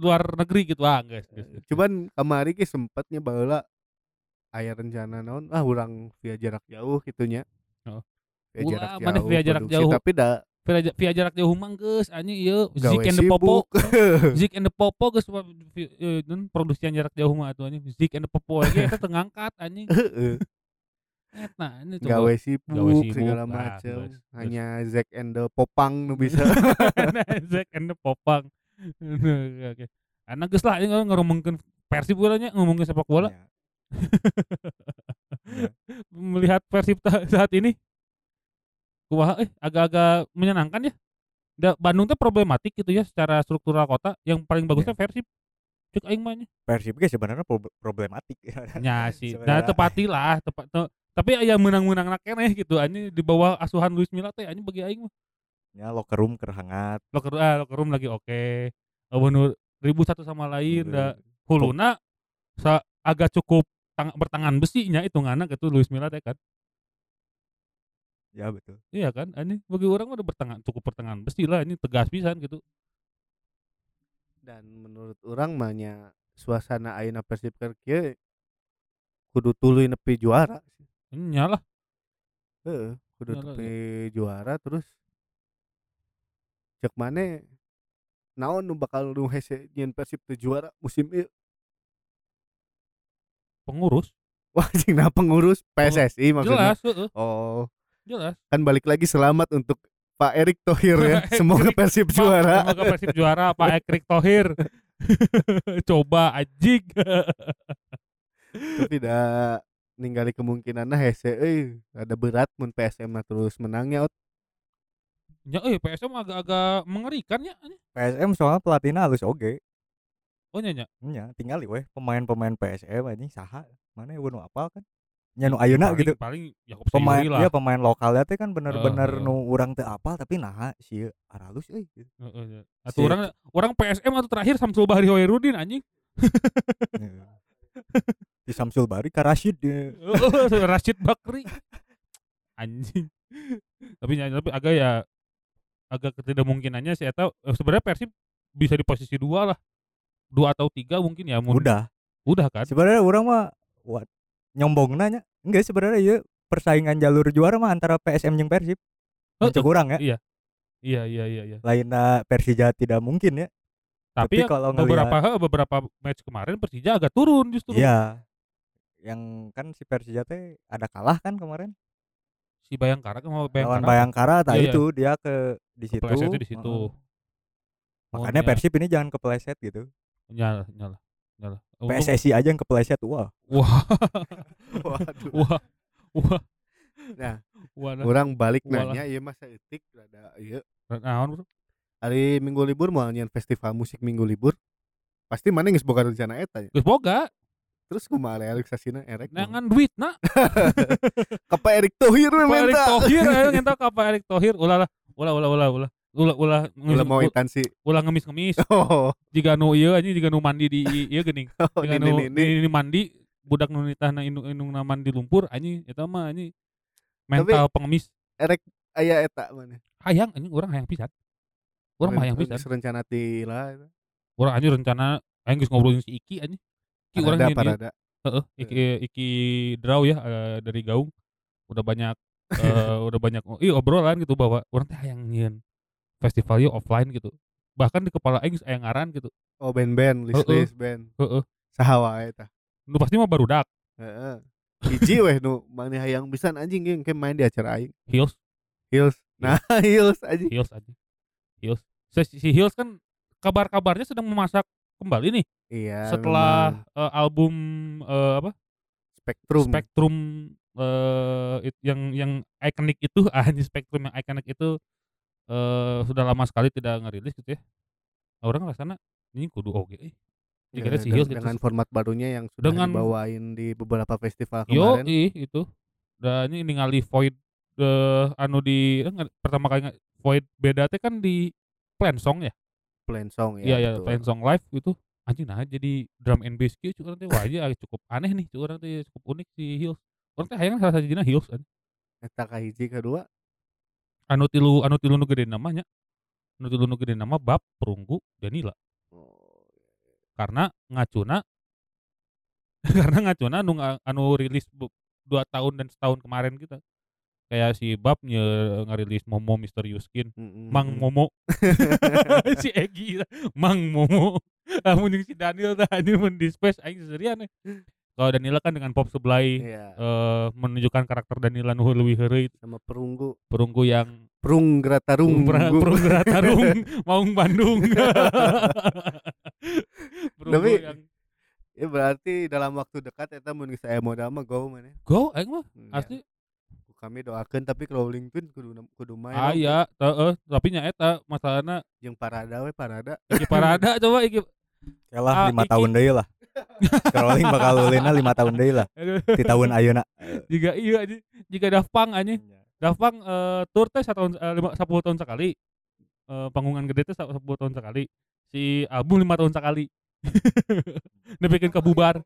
luar negeri gitu ah, guys. guys, guys. Cuman kemarin ki sempatnya baheula aya rencana naon ah urang via jarak jauh gitunya. Oh. Via Ulah, jarak mana jauh. via jarak produksi, jauh? Tapi dah via, ja- via jarak jauh mah geus anjing ieu gawe Zik and the Popo. *laughs* Zik and the Popo geus eh, nun produksian jarak jauh mah atuh anjing. Zik and the Popo lagi eta teu ngangkat anjing. Eta ini coba. gawe sibuk, Gawe sibuk, segala macam. geus. Hanya Zack and the Popang nu bisa. *laughs* Zack and the Popang. Oke. Anak geus lah ini ngomongkeun Persib bola nya ngomongin sepak bola Ya. *laughs* melihat Persib saat ini kumaha eh agak-agak menyenangkan ya. Da, Bandung teh problematik gitu ya secara struktural kota. Yang paling bagusnya Persib. Cek aing mah nya. Persib ge sebenarnya prob- problematik. Nya sih. *laughs* Nah, Sebenarnya. tepati lah, tepat te- tapi aya menang-menang nak keneh gitu anjing di bawah asuhan Luis Milla teh anjing bagi aing mah. Ya locker room kerhangat. Locker ah, locker room lagi oke. Okay. nu ribut satu sama lain da huluna sa agak cukup tang- bertangan besi nya hitunganna gitu Luis Milla teh kan. Ya betul. Iya kan? Ini bagi orang udah bertangan cukup pertengahan besi lah ini tegas pisan gitu. Dan menurut orang mahnya suasana ayeuna Persib kieu kudu tuluy nepi juara. Nyalah. Heeh, kudu Iyalah, nepi juara terus cek mana naon nu bakal nu hese nyen Persib teu juara musim ieu. Pengurus. *laughs* Wah, anjing nah pengurus PSSI maksudnya. Jelas, heeh. Oh, Jelas. kan balik lagi selamat untuk Pak Erik Thohir ya *laughs* semoga Persib Pak, juara Semoga Persib juara Pak Ekrik Thohir. *laughs* Coba anjing. tapi dah ninggali kemungkinan nah hese euy ada berat mun PSM mah terus menangnya Ot. Ya, eh PSM agak-agak mengerikan ya. PSM soalnya pelatihnya halus oge Oh nya nya. nya tinggal weh pemain-pemain PSM anjing saha mana yang nu apal kan nya nu ayeuna Paling- gitu Paling Yakob pemain Sayuri lah. ya pemain lokalnya teh kan bener-bener Heeh. nu urang teu apal tapi nah si aralus euy gitu. Heeh, ya. Atuh Si- orang orang PSM atau terakhir Samsul Bahri Hoirudin anjing. *laughs* Di Samsul Bari ka Rashid. Oh, *laughs* Rashid Bakri. Anjing. tapi nya- tapi agak ya agak ketidakmungkinannya sih eta eh, sebenarnya Persib bisa di posisi dua lah. Dua atau tiga mungkin ya. mun- udah Udah kan? sebenarnya orang mah what nyombong nanya enggak sebenarnya ya persaingan jalur juara mah antara PSM jeung Persib Heeh. Mencek urang ya Iya. Iya iya iya iya. lainnya Persija tidak mungkin ya Tapi, Tapi ya kalau beberapa he, beberapa match kemarin Persija agak turun justru. iya yang kan si Persija teh ada kalah kan kemarin Si Bayangkara kan mau Bayangkara. lawan Bayangkara tak Iya, iya. itu dia ke di situ Keplesetnya di situ. Heeh. makanya Oh, iya. Persib ini jangan kepleset gitu nyala nyala nyala. Untung- PSSI aja yang kepleset wah Wah, *laughs* Waduh. wah, wah. Nah, wah, nah. orang balik Walah. nanya ieu mah saeutik rada ieu Naon, bro? hari minggu libur mau nyian festival musik minggu libur pasti mana geus boga rencana eta. Geus boga, terus kumaha realisasina erek nangan duit na. ke Pak Erik Thohir Pak Erick minta Thohir ayo ngenta ka Pak Erick Thohir ulah lah. Ulah ulah ulah ulah. Ulah ulah ulah mau ulah, intansi ulah ngemis-ngemis. *laughs* oh Jika nu ieu anjing jika nu mandi di ieu geuning. *laughs* oh Jika nu ini mandi budak nu nitahna indung indung mandi lumpur anjing eta mah anjing mental pengemis. aya eta mana Hayang anjing urang hayang pisan. Urang mah hayang pisan. Geus rencana ti lah eta. Urang anjing rencana aing geus ngobrolin si Iki anjing. Ki urang parada nyeun ieu. parada Heeh, Iki Iki Draw ya eh, dari Gaung. Udah banyak *laughs* eh, udah banyak iya obrolan gitu bahwa orang teh hayang festival ieu offline gitu. Bahkan di kepala aing aya ngaran gitu. oh band-band list list band Heeh. saha wae eta Nu pasti mah barudak. heeh hiji weh nu mana hayang pisan anjing yang ke main di acara aing Hills, Hills nah *laughs* Hills anjing Hills aja. Hills. Si, si Hills kan kabar-kabarnya sedang memasak kembali nih iya setelah lumayan. eh, album eh, apa? Spectrum Spectrum eh it- yang yang ikonik itu *laughs* anjing Spectrum yang ikonik itu eh sudah lama sekali tidak ngerilis gitu ya. Orang rasanya ini kudu oke eh. Ya, Hills gitu. dengan format barunya yang sudah Dengan- dibawain di beberapa festival Yo, kemarin ih itu. Dan ini ningali Void eh anu di eh, pertama kali Void beda teh kan di Plan Song ya. Plan song Iya ya ya, betul. Plan Song live itu anjing nah jadi drum and bass kieu cukup teh wah aja cukup aneh nih cukup teh cukup unik si Hills. Orang teh hayang salah satunya Hills an. eta kahiji kedua Anu tilu anu tilu nu gede namanya. Anu tilu nu gede nama Bab Perunggu Danila oh, karena ngacuna *laughs* karena ngacuna anu anu rilis dua tahun dan setahun kemarin kita kayak si Bab nye ngerilis Momo Mysterious Skin. Mm, Mang Momo. *laughs* Si Egi Mang Momo. *laughs* Amun jeung si Daniel tah anjing mun di space. Aing seserian kalau Danila kan dengan pop seblai iya. eh, menunjukkan karakter Danila nu leuwih heureuy sama perunggu. Perunggu yang perung gratarung perunggu *laughs* Tarung Maung Bandung. Tapi- yang ya berarti dalam waktu dekat eta mun geus aya modal mah go mana go aing mah Hmm, asli kami doakan tapi crawling pun kudu kudu main Ah iya, heeh, tapi nya eta masalahna jeung parada we parada. Iki parada *laughs* coba iki Ah, Kalah lima iki- tahun deui lah. Crawling bakal ulina lima tahun deui lah. Di tahun ayeuna. *laughs* Jika iya anjing, jika Daft Punk anjing. Daft Punk eh, tour teh setahun eh, lima sepuluh tahun sekali. Eh, panggungan gede teh sepuluh tahun sekali. Si album lima tahun sekali. *laughs* Nepikin kebubar.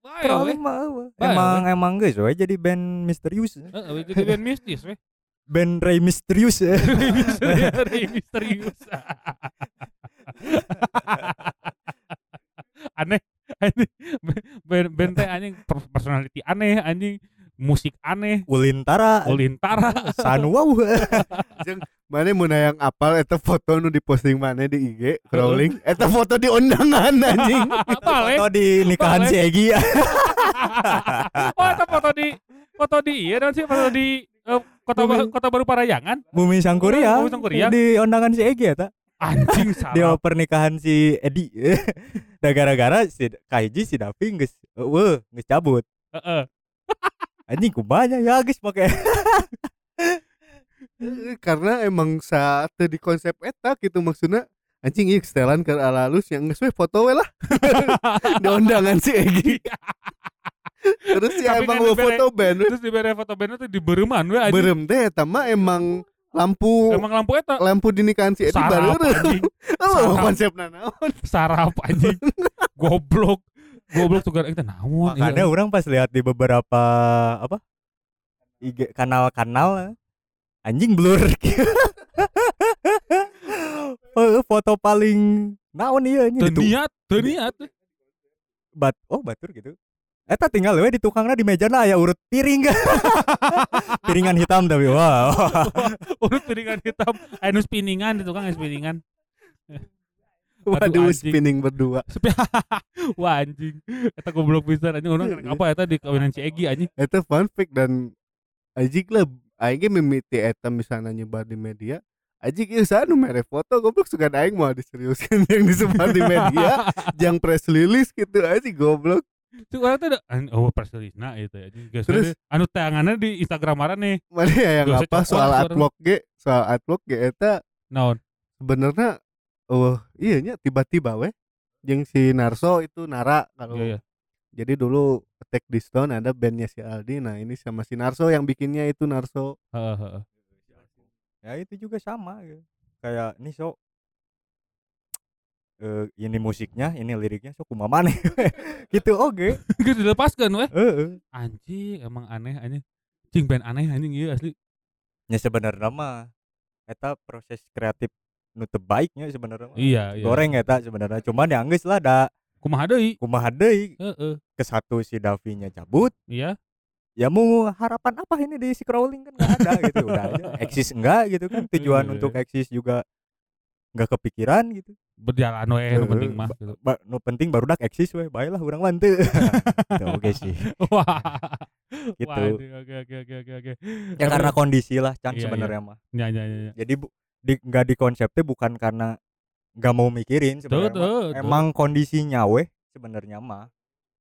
We. Crawling mah emang emang geus we jadi band misterius Heeh, we jadi band mistis we. band Ray Misterius *laughs* ya Misteri- misterius. *laughs* aneh aneh band, band teh anjing per- personality aneh anjing. Musik aneh. Ulintara. Ulintara. Sunwow *laughs* mana mun hayang apal eta foto nu diposting mana di IG crawling eta foto di undangan anjing Balik. foto di nikahan si Egi ya *laughs* oh itu foto di foto di iya dan sih foto di eh, kota Bumi. Kota baru Parayangan Bumi Sangkuriang. Bumi Sangkuriang. Di undangan si Egi ya, tak? anjing *laughs* Di salah pernikahan si Edi. *laughs* Nah gara-gara si Kaiji si Davi geus weh geus cabut. Heeh. Anjing kumanya ya geus make. Eh, karena emang saat di konsep eta gitu maksudnya anjing ieu setelan ke alalus yang geus we foto we lah. *laughs* Di undangan si Egi. Terus si Tapi emang mau foto band. terus di bere foto band itu di bereman we anjing. Berem teh eta mah emang lampu emang lampu eta. lampu di nikahan si Edi baru. *laughs* oh Sarap. konsepna naon? Sarap anjing. Goblok. Goblok tuh kita naon Makanya orang pas lihat di beberapa apa IG kanal-kanal anjing blur. oh, foto paling naon ieu anjing Teu ditu- niat teu niat bat oh batur gitu. Eta tinggal we di tukangna di mejana aya urut piring. *laughs* Piringan hitam tapi wah. *laughs* wah. urut piringan hitam anu spinningan itu kan spinningan waduh anjing. spinning berdua *laughs* wah anjing eta goblok pisan anjing orang Iya, apa eta di kawinan si Egi anjing itu fun fact dan Ajik lah Aing mimiti eta misalnya nyebar di media Ajik ieu sanu mere foto goblok suka aing mau diseriuskan *laughs* yang disebar di media yang press release gitu aja goblok Tuh orang tuh oh press release nah itu ya. Terus anu tangannya di Instagram mana nih? mana ya yang Gak apa soal adblock ge soal adblock ge eta Naon? sebenarnya oh iya nya tiba-tiba weh yang si Narso itu Nara kalau Iya, iya. Jadi dulu Attack the Stone ada bandnya si Aldi nah ini sama si Narso yang bikinnya itu Narso Heeh, heeh. ya itu juga sama gitu. Kayak nih so eh ini musiknya, ini liriknya so kumaha maneh. *laughs* gitu oke. *laughs* Gitu dilepaskan weh. Heeh. Anjing emang aneh anjing. Cing band aneh anjing iya asli. Ya sebenarnya mah eta proses kreatif nu teu baiknya sebenarnya. Iya, iya. Goreng eta sebenarnya. Cuman ya geus lah da Kumaha deui? kumaha deui Heeh. ke satu si Davinya cabut Iya. ya mau harapan apa ini di si crawling kan nggak ada gitu udah aja *laughs* eksis enggak gitu kan tujuan Iya. untuk eksis juga nggak kepikiran gitu Berjalan we nu penting mah gitu. ba- nu penting baru dak eksis we baiklah urang mah teu *laughs* Gitu, oke sih Wah. Gitu. Oke oke oke oke oke. ya karena kondisi lah can Iya, sebenarnya mah Ya ya ya. ya. jadi bu, di nggak di konsepnya bukan karena nggak mau mikirin sebenarnya mah. tuh. emang kondisinya weh sebenarnya mah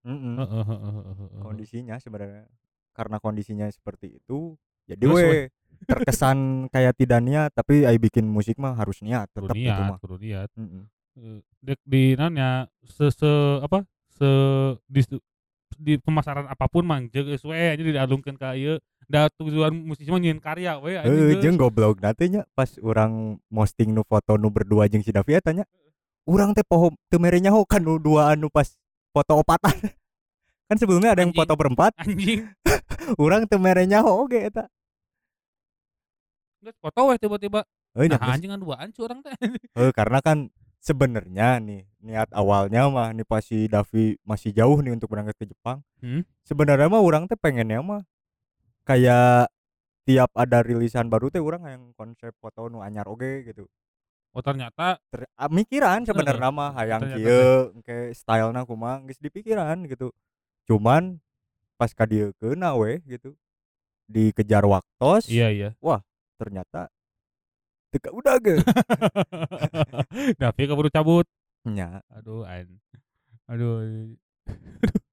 heeh, heeh. kondisinya sebenarnya karena kondisinya seperti itu jadi Terus, we terkesan kayak tidak niat tapi ai bikin musik mah harus niat tetap gitu niat, mah kudu niat. Mm-mm. Eh, dek di nanya se, se apa se di, di pemasaran apa pun mang jeung geus we aja dialungkeun ka ieu da tujuan musisi mah nyieun karya we anjing geus. jeung goblok nantinya pas orang posting nu foto nu berdua jeung si Davi tanya orang teh poho teu mere nyaho kan nu dua anu pas foto opatan *laughs* kan sebelumnya ada yang Anjing. foto berempat anjing *laughs* orang teu mere nyaho oge eta foto we tiba-tiba Eh, nah anjing kan duaan curang teh *laughs* Eh, karena kan sebenarnya nih niat awalnya mah nih pas si Davi masih jauh nih untuk berangkat ke Jepang. Hmm. Sebenarnya mah orang teh pengennya mah kayak tiap ada rilisan baru teh orang yang konsep foto nu anyar oge gitu. oh ternyata Ter ah, mikiran sebenarnya mah hayang ternyata kieu engke stylena kumaha geus dipikiran gitu. Cuman pas ka dieu keuna we gitu. Dikejar waktos iya iya ternyata teka udah ge. *laughs* Davi keburu cabut nya aduh an *laughs* aduh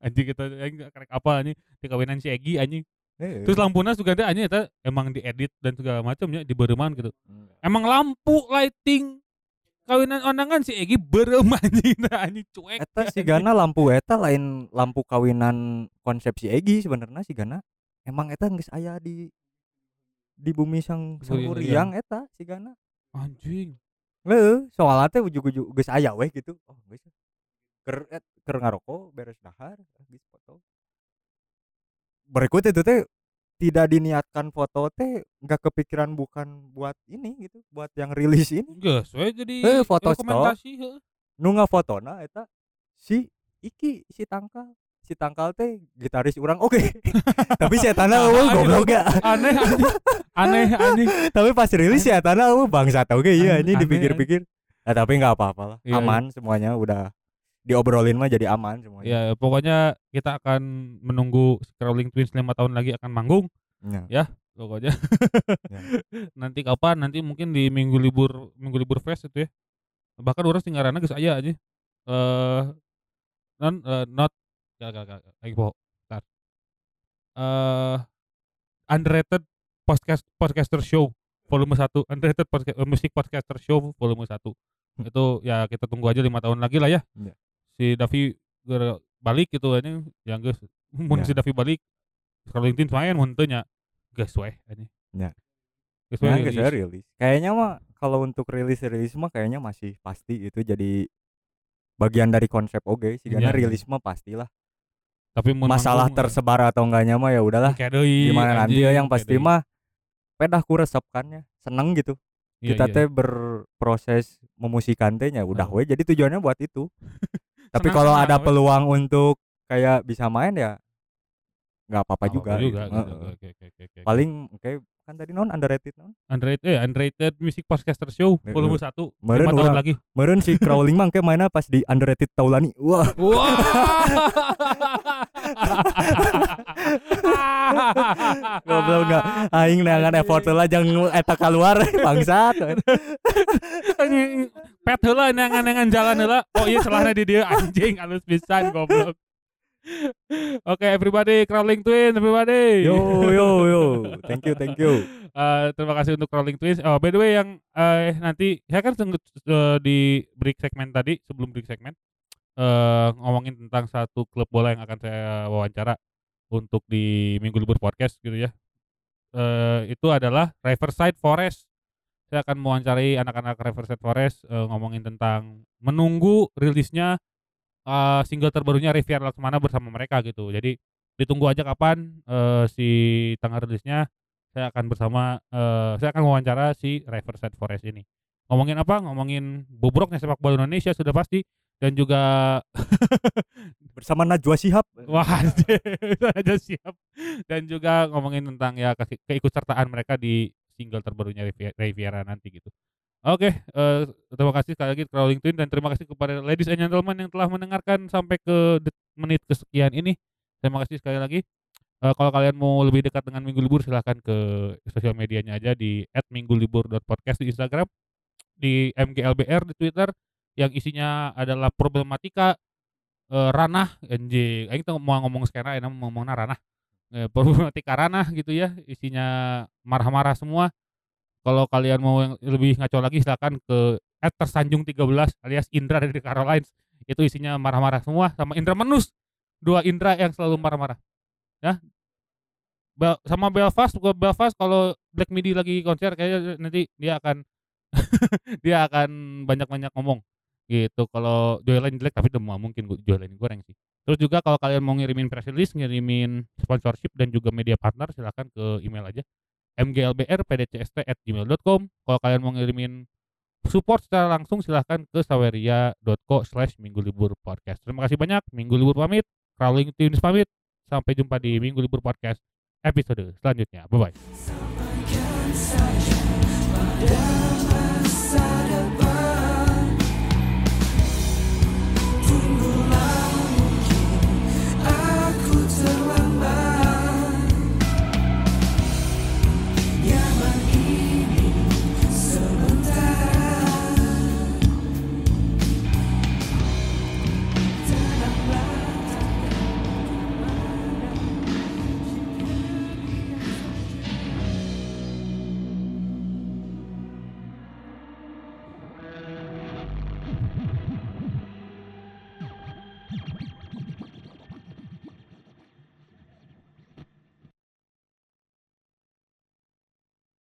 anjing kita anjing karek apa anjing kawinan si Egi anjing Eh, terus lampunya juga ada anjing eta emang diedit dan segala macamnya di bereman gitu. Emang lampu lighting kawinan onangan si Egi berem *laughs* anjing nah, anjing cuek. Eta si Gana lampu eta lain lampu kawinan konsepsi Egi sebenarnya si Gana. Emang eta geus aya di di bumi sang Sanguriang eta si Gana. Anjing. Heeh, soalnya teh ujug-ujug geus aya weh gitu. Oh, geus. Ker et, keur ngaroko beres dahar geus foto. Berikut itu teh tidak diniatkan foto teh nggak kepikiran bukan buat ini gitu, buat yang rilis ini. Geus we jadi Eh, foto dokumentasi heuh. Nu ngafotona eta si Iki si Tangkal. Si Tangkal teh gitaris orang oke. *laughs* Tapi si Etana eueuh goblok ya. aneh aneh anjing *laughs* Tapi pas rilis si Etana eueuh bangsat oke iya Aneh, ini aneh, dipikir-pikir. Nah, tapi nggak apa-apa lah. Iya, Aman semuanya udah diobrolin mah jadi aman semuanya. Ya pokoknya kita akan menunggu Crawling Twins lima tahun lagi akan manggung Ya. pokoknya. *laughs* Ya. *laughs* nanti kapan? Nanti mungkin di minggu libur minggu libur fest itu ya. Bahkan orang geus aya aja. Eh non eh, not gak gak gak lagi po. Bentar. Eh underrated podcast podcaster show volume 1 underrated podcast, eh, music podcaster show volume 1 itu ya kita tunggu aja lima tahun lagi lah ya Iya. Si Davi balik gitu ini yang geus *laughs* mun Ya. si Davi balik kalau LinkedIn main mun teu nya geus we ini Ya. geus we Nah, guys, rilis. rilis. Kayaknya mah kalau untuk rilis-rilis mah kayaknya masih pasti itu jadi bagian dari konsep oke sih karena Iya, iya. rilis mah pastilah. tapi Masalah manggung, tersebar atau enggaknya mah ya udahlah. Gimana nanti ya yang pasti mah pedah ku resepkannya. Seneng gitu. Iya, Kita iya. teh berproses memusikan teh nya udah Oh. we jadi tujuannya buat itu. *laughs* Tapi kalau ada peluang untuk kayak bisa main ya nggak apa-apa juga. juga gitu. gitu. Oke, oke, oke. Paling oke kan tadi non underrated non. underrated eh underrated music podcaster show Eh, volume. 1 Meureun lima tahun lagi Meren si crawling mah kayak mainnya pas di underrated Taulani. Wah, Wah. *laughs* goblok enggak aing neangan effort lah jangan eta keluar *laughs* bangsat. pet heula neangan-neangan jalan heula. Oh iya celahna di dia anjing halus pisan goblok. Oke everybody crawling twin everybody. Yo yo yo. Thank you thank you. Eh, terima kasih untuk crawling twins. Oh by the way yang eh nanti saya kan eh, di break segmen tadi sebelum break segmen eh ngomongin tentang satu klub bola yang akan saya wawancara untuk di Minggu Libur Podcast gitu ya. Eh itu adalah Riverside Forest. Saya akan mewawancarai anak-anak Riverside Forest eh, ngomongin tentang menunggu rilisnya eh, single terbarunya Riviera Laksmana bersama mereka gitu. Jadi ditunggu aja kapan eh, si tanggal rilisnya. Saya akan bersama eh, saya akan wawancara si Riverside Forest ini. Ngomongin apa? Ngomongin bobroknya sepak bola Indonesia sudah pasti dan juga *laughs* Bersama Najwa Shihab. Wah, *laughs* aja siap. Dan juga ngomongin tentang ya ke- keikutsertaan mereka di single terbarunya Rivi- Riviera nanti gitu. Oke, eh, terima kasih sekali lagi Crawling Twin dan terima kasih kepada ladies and gentlemen yang telah mendengarkan sampai ke menit kesekian ini. Terima kasih sekali lagi. Eh, kalau kalian mau lebih dekat dengan Minggu Libur silahkan ke sosial medianya aja di @minggulibur.podcast di Instagram, di MGLBR di Twitter yang isinya adalah problematika eh, ranah anjing. Aing tuh mau ngomong skena enak mau ngomongna ranah. Eh, *laughs* problematika ranah gitu ya isinya marah-marah semua. Kalau kalian mau yang lebih ngaco lagi silakan ke @tersanjung 13 alias Indra dari Carolines itu isinya marah-marah semua sama Indra Menus. Dua Indra yang selalu marah-marah. Ya. Bel- sama Belfast gua Belfast kalau Black Midi lagi konser kayaknya nanti dia akan *laughs* dia akan banyak-banyak ngomong gitu. Kalau Joyline jelek tapi semua mungkin Joyline goreng sih. Terus juga kalau kalian mau ngirimin press release ngirimin sponsorship dan juga media partner silahkan ke email aja. Mglbrpdcst@gmail.com kalau kalian mau ngirimin support secara langsung silahkan ke saweria.co slash minggu libur podcast. Terima kasih banyak. Minggu libur pamit. Crawling tunes pamit. Sampai jumpa di minggu libur podcast episode selanjutnya. Bye bye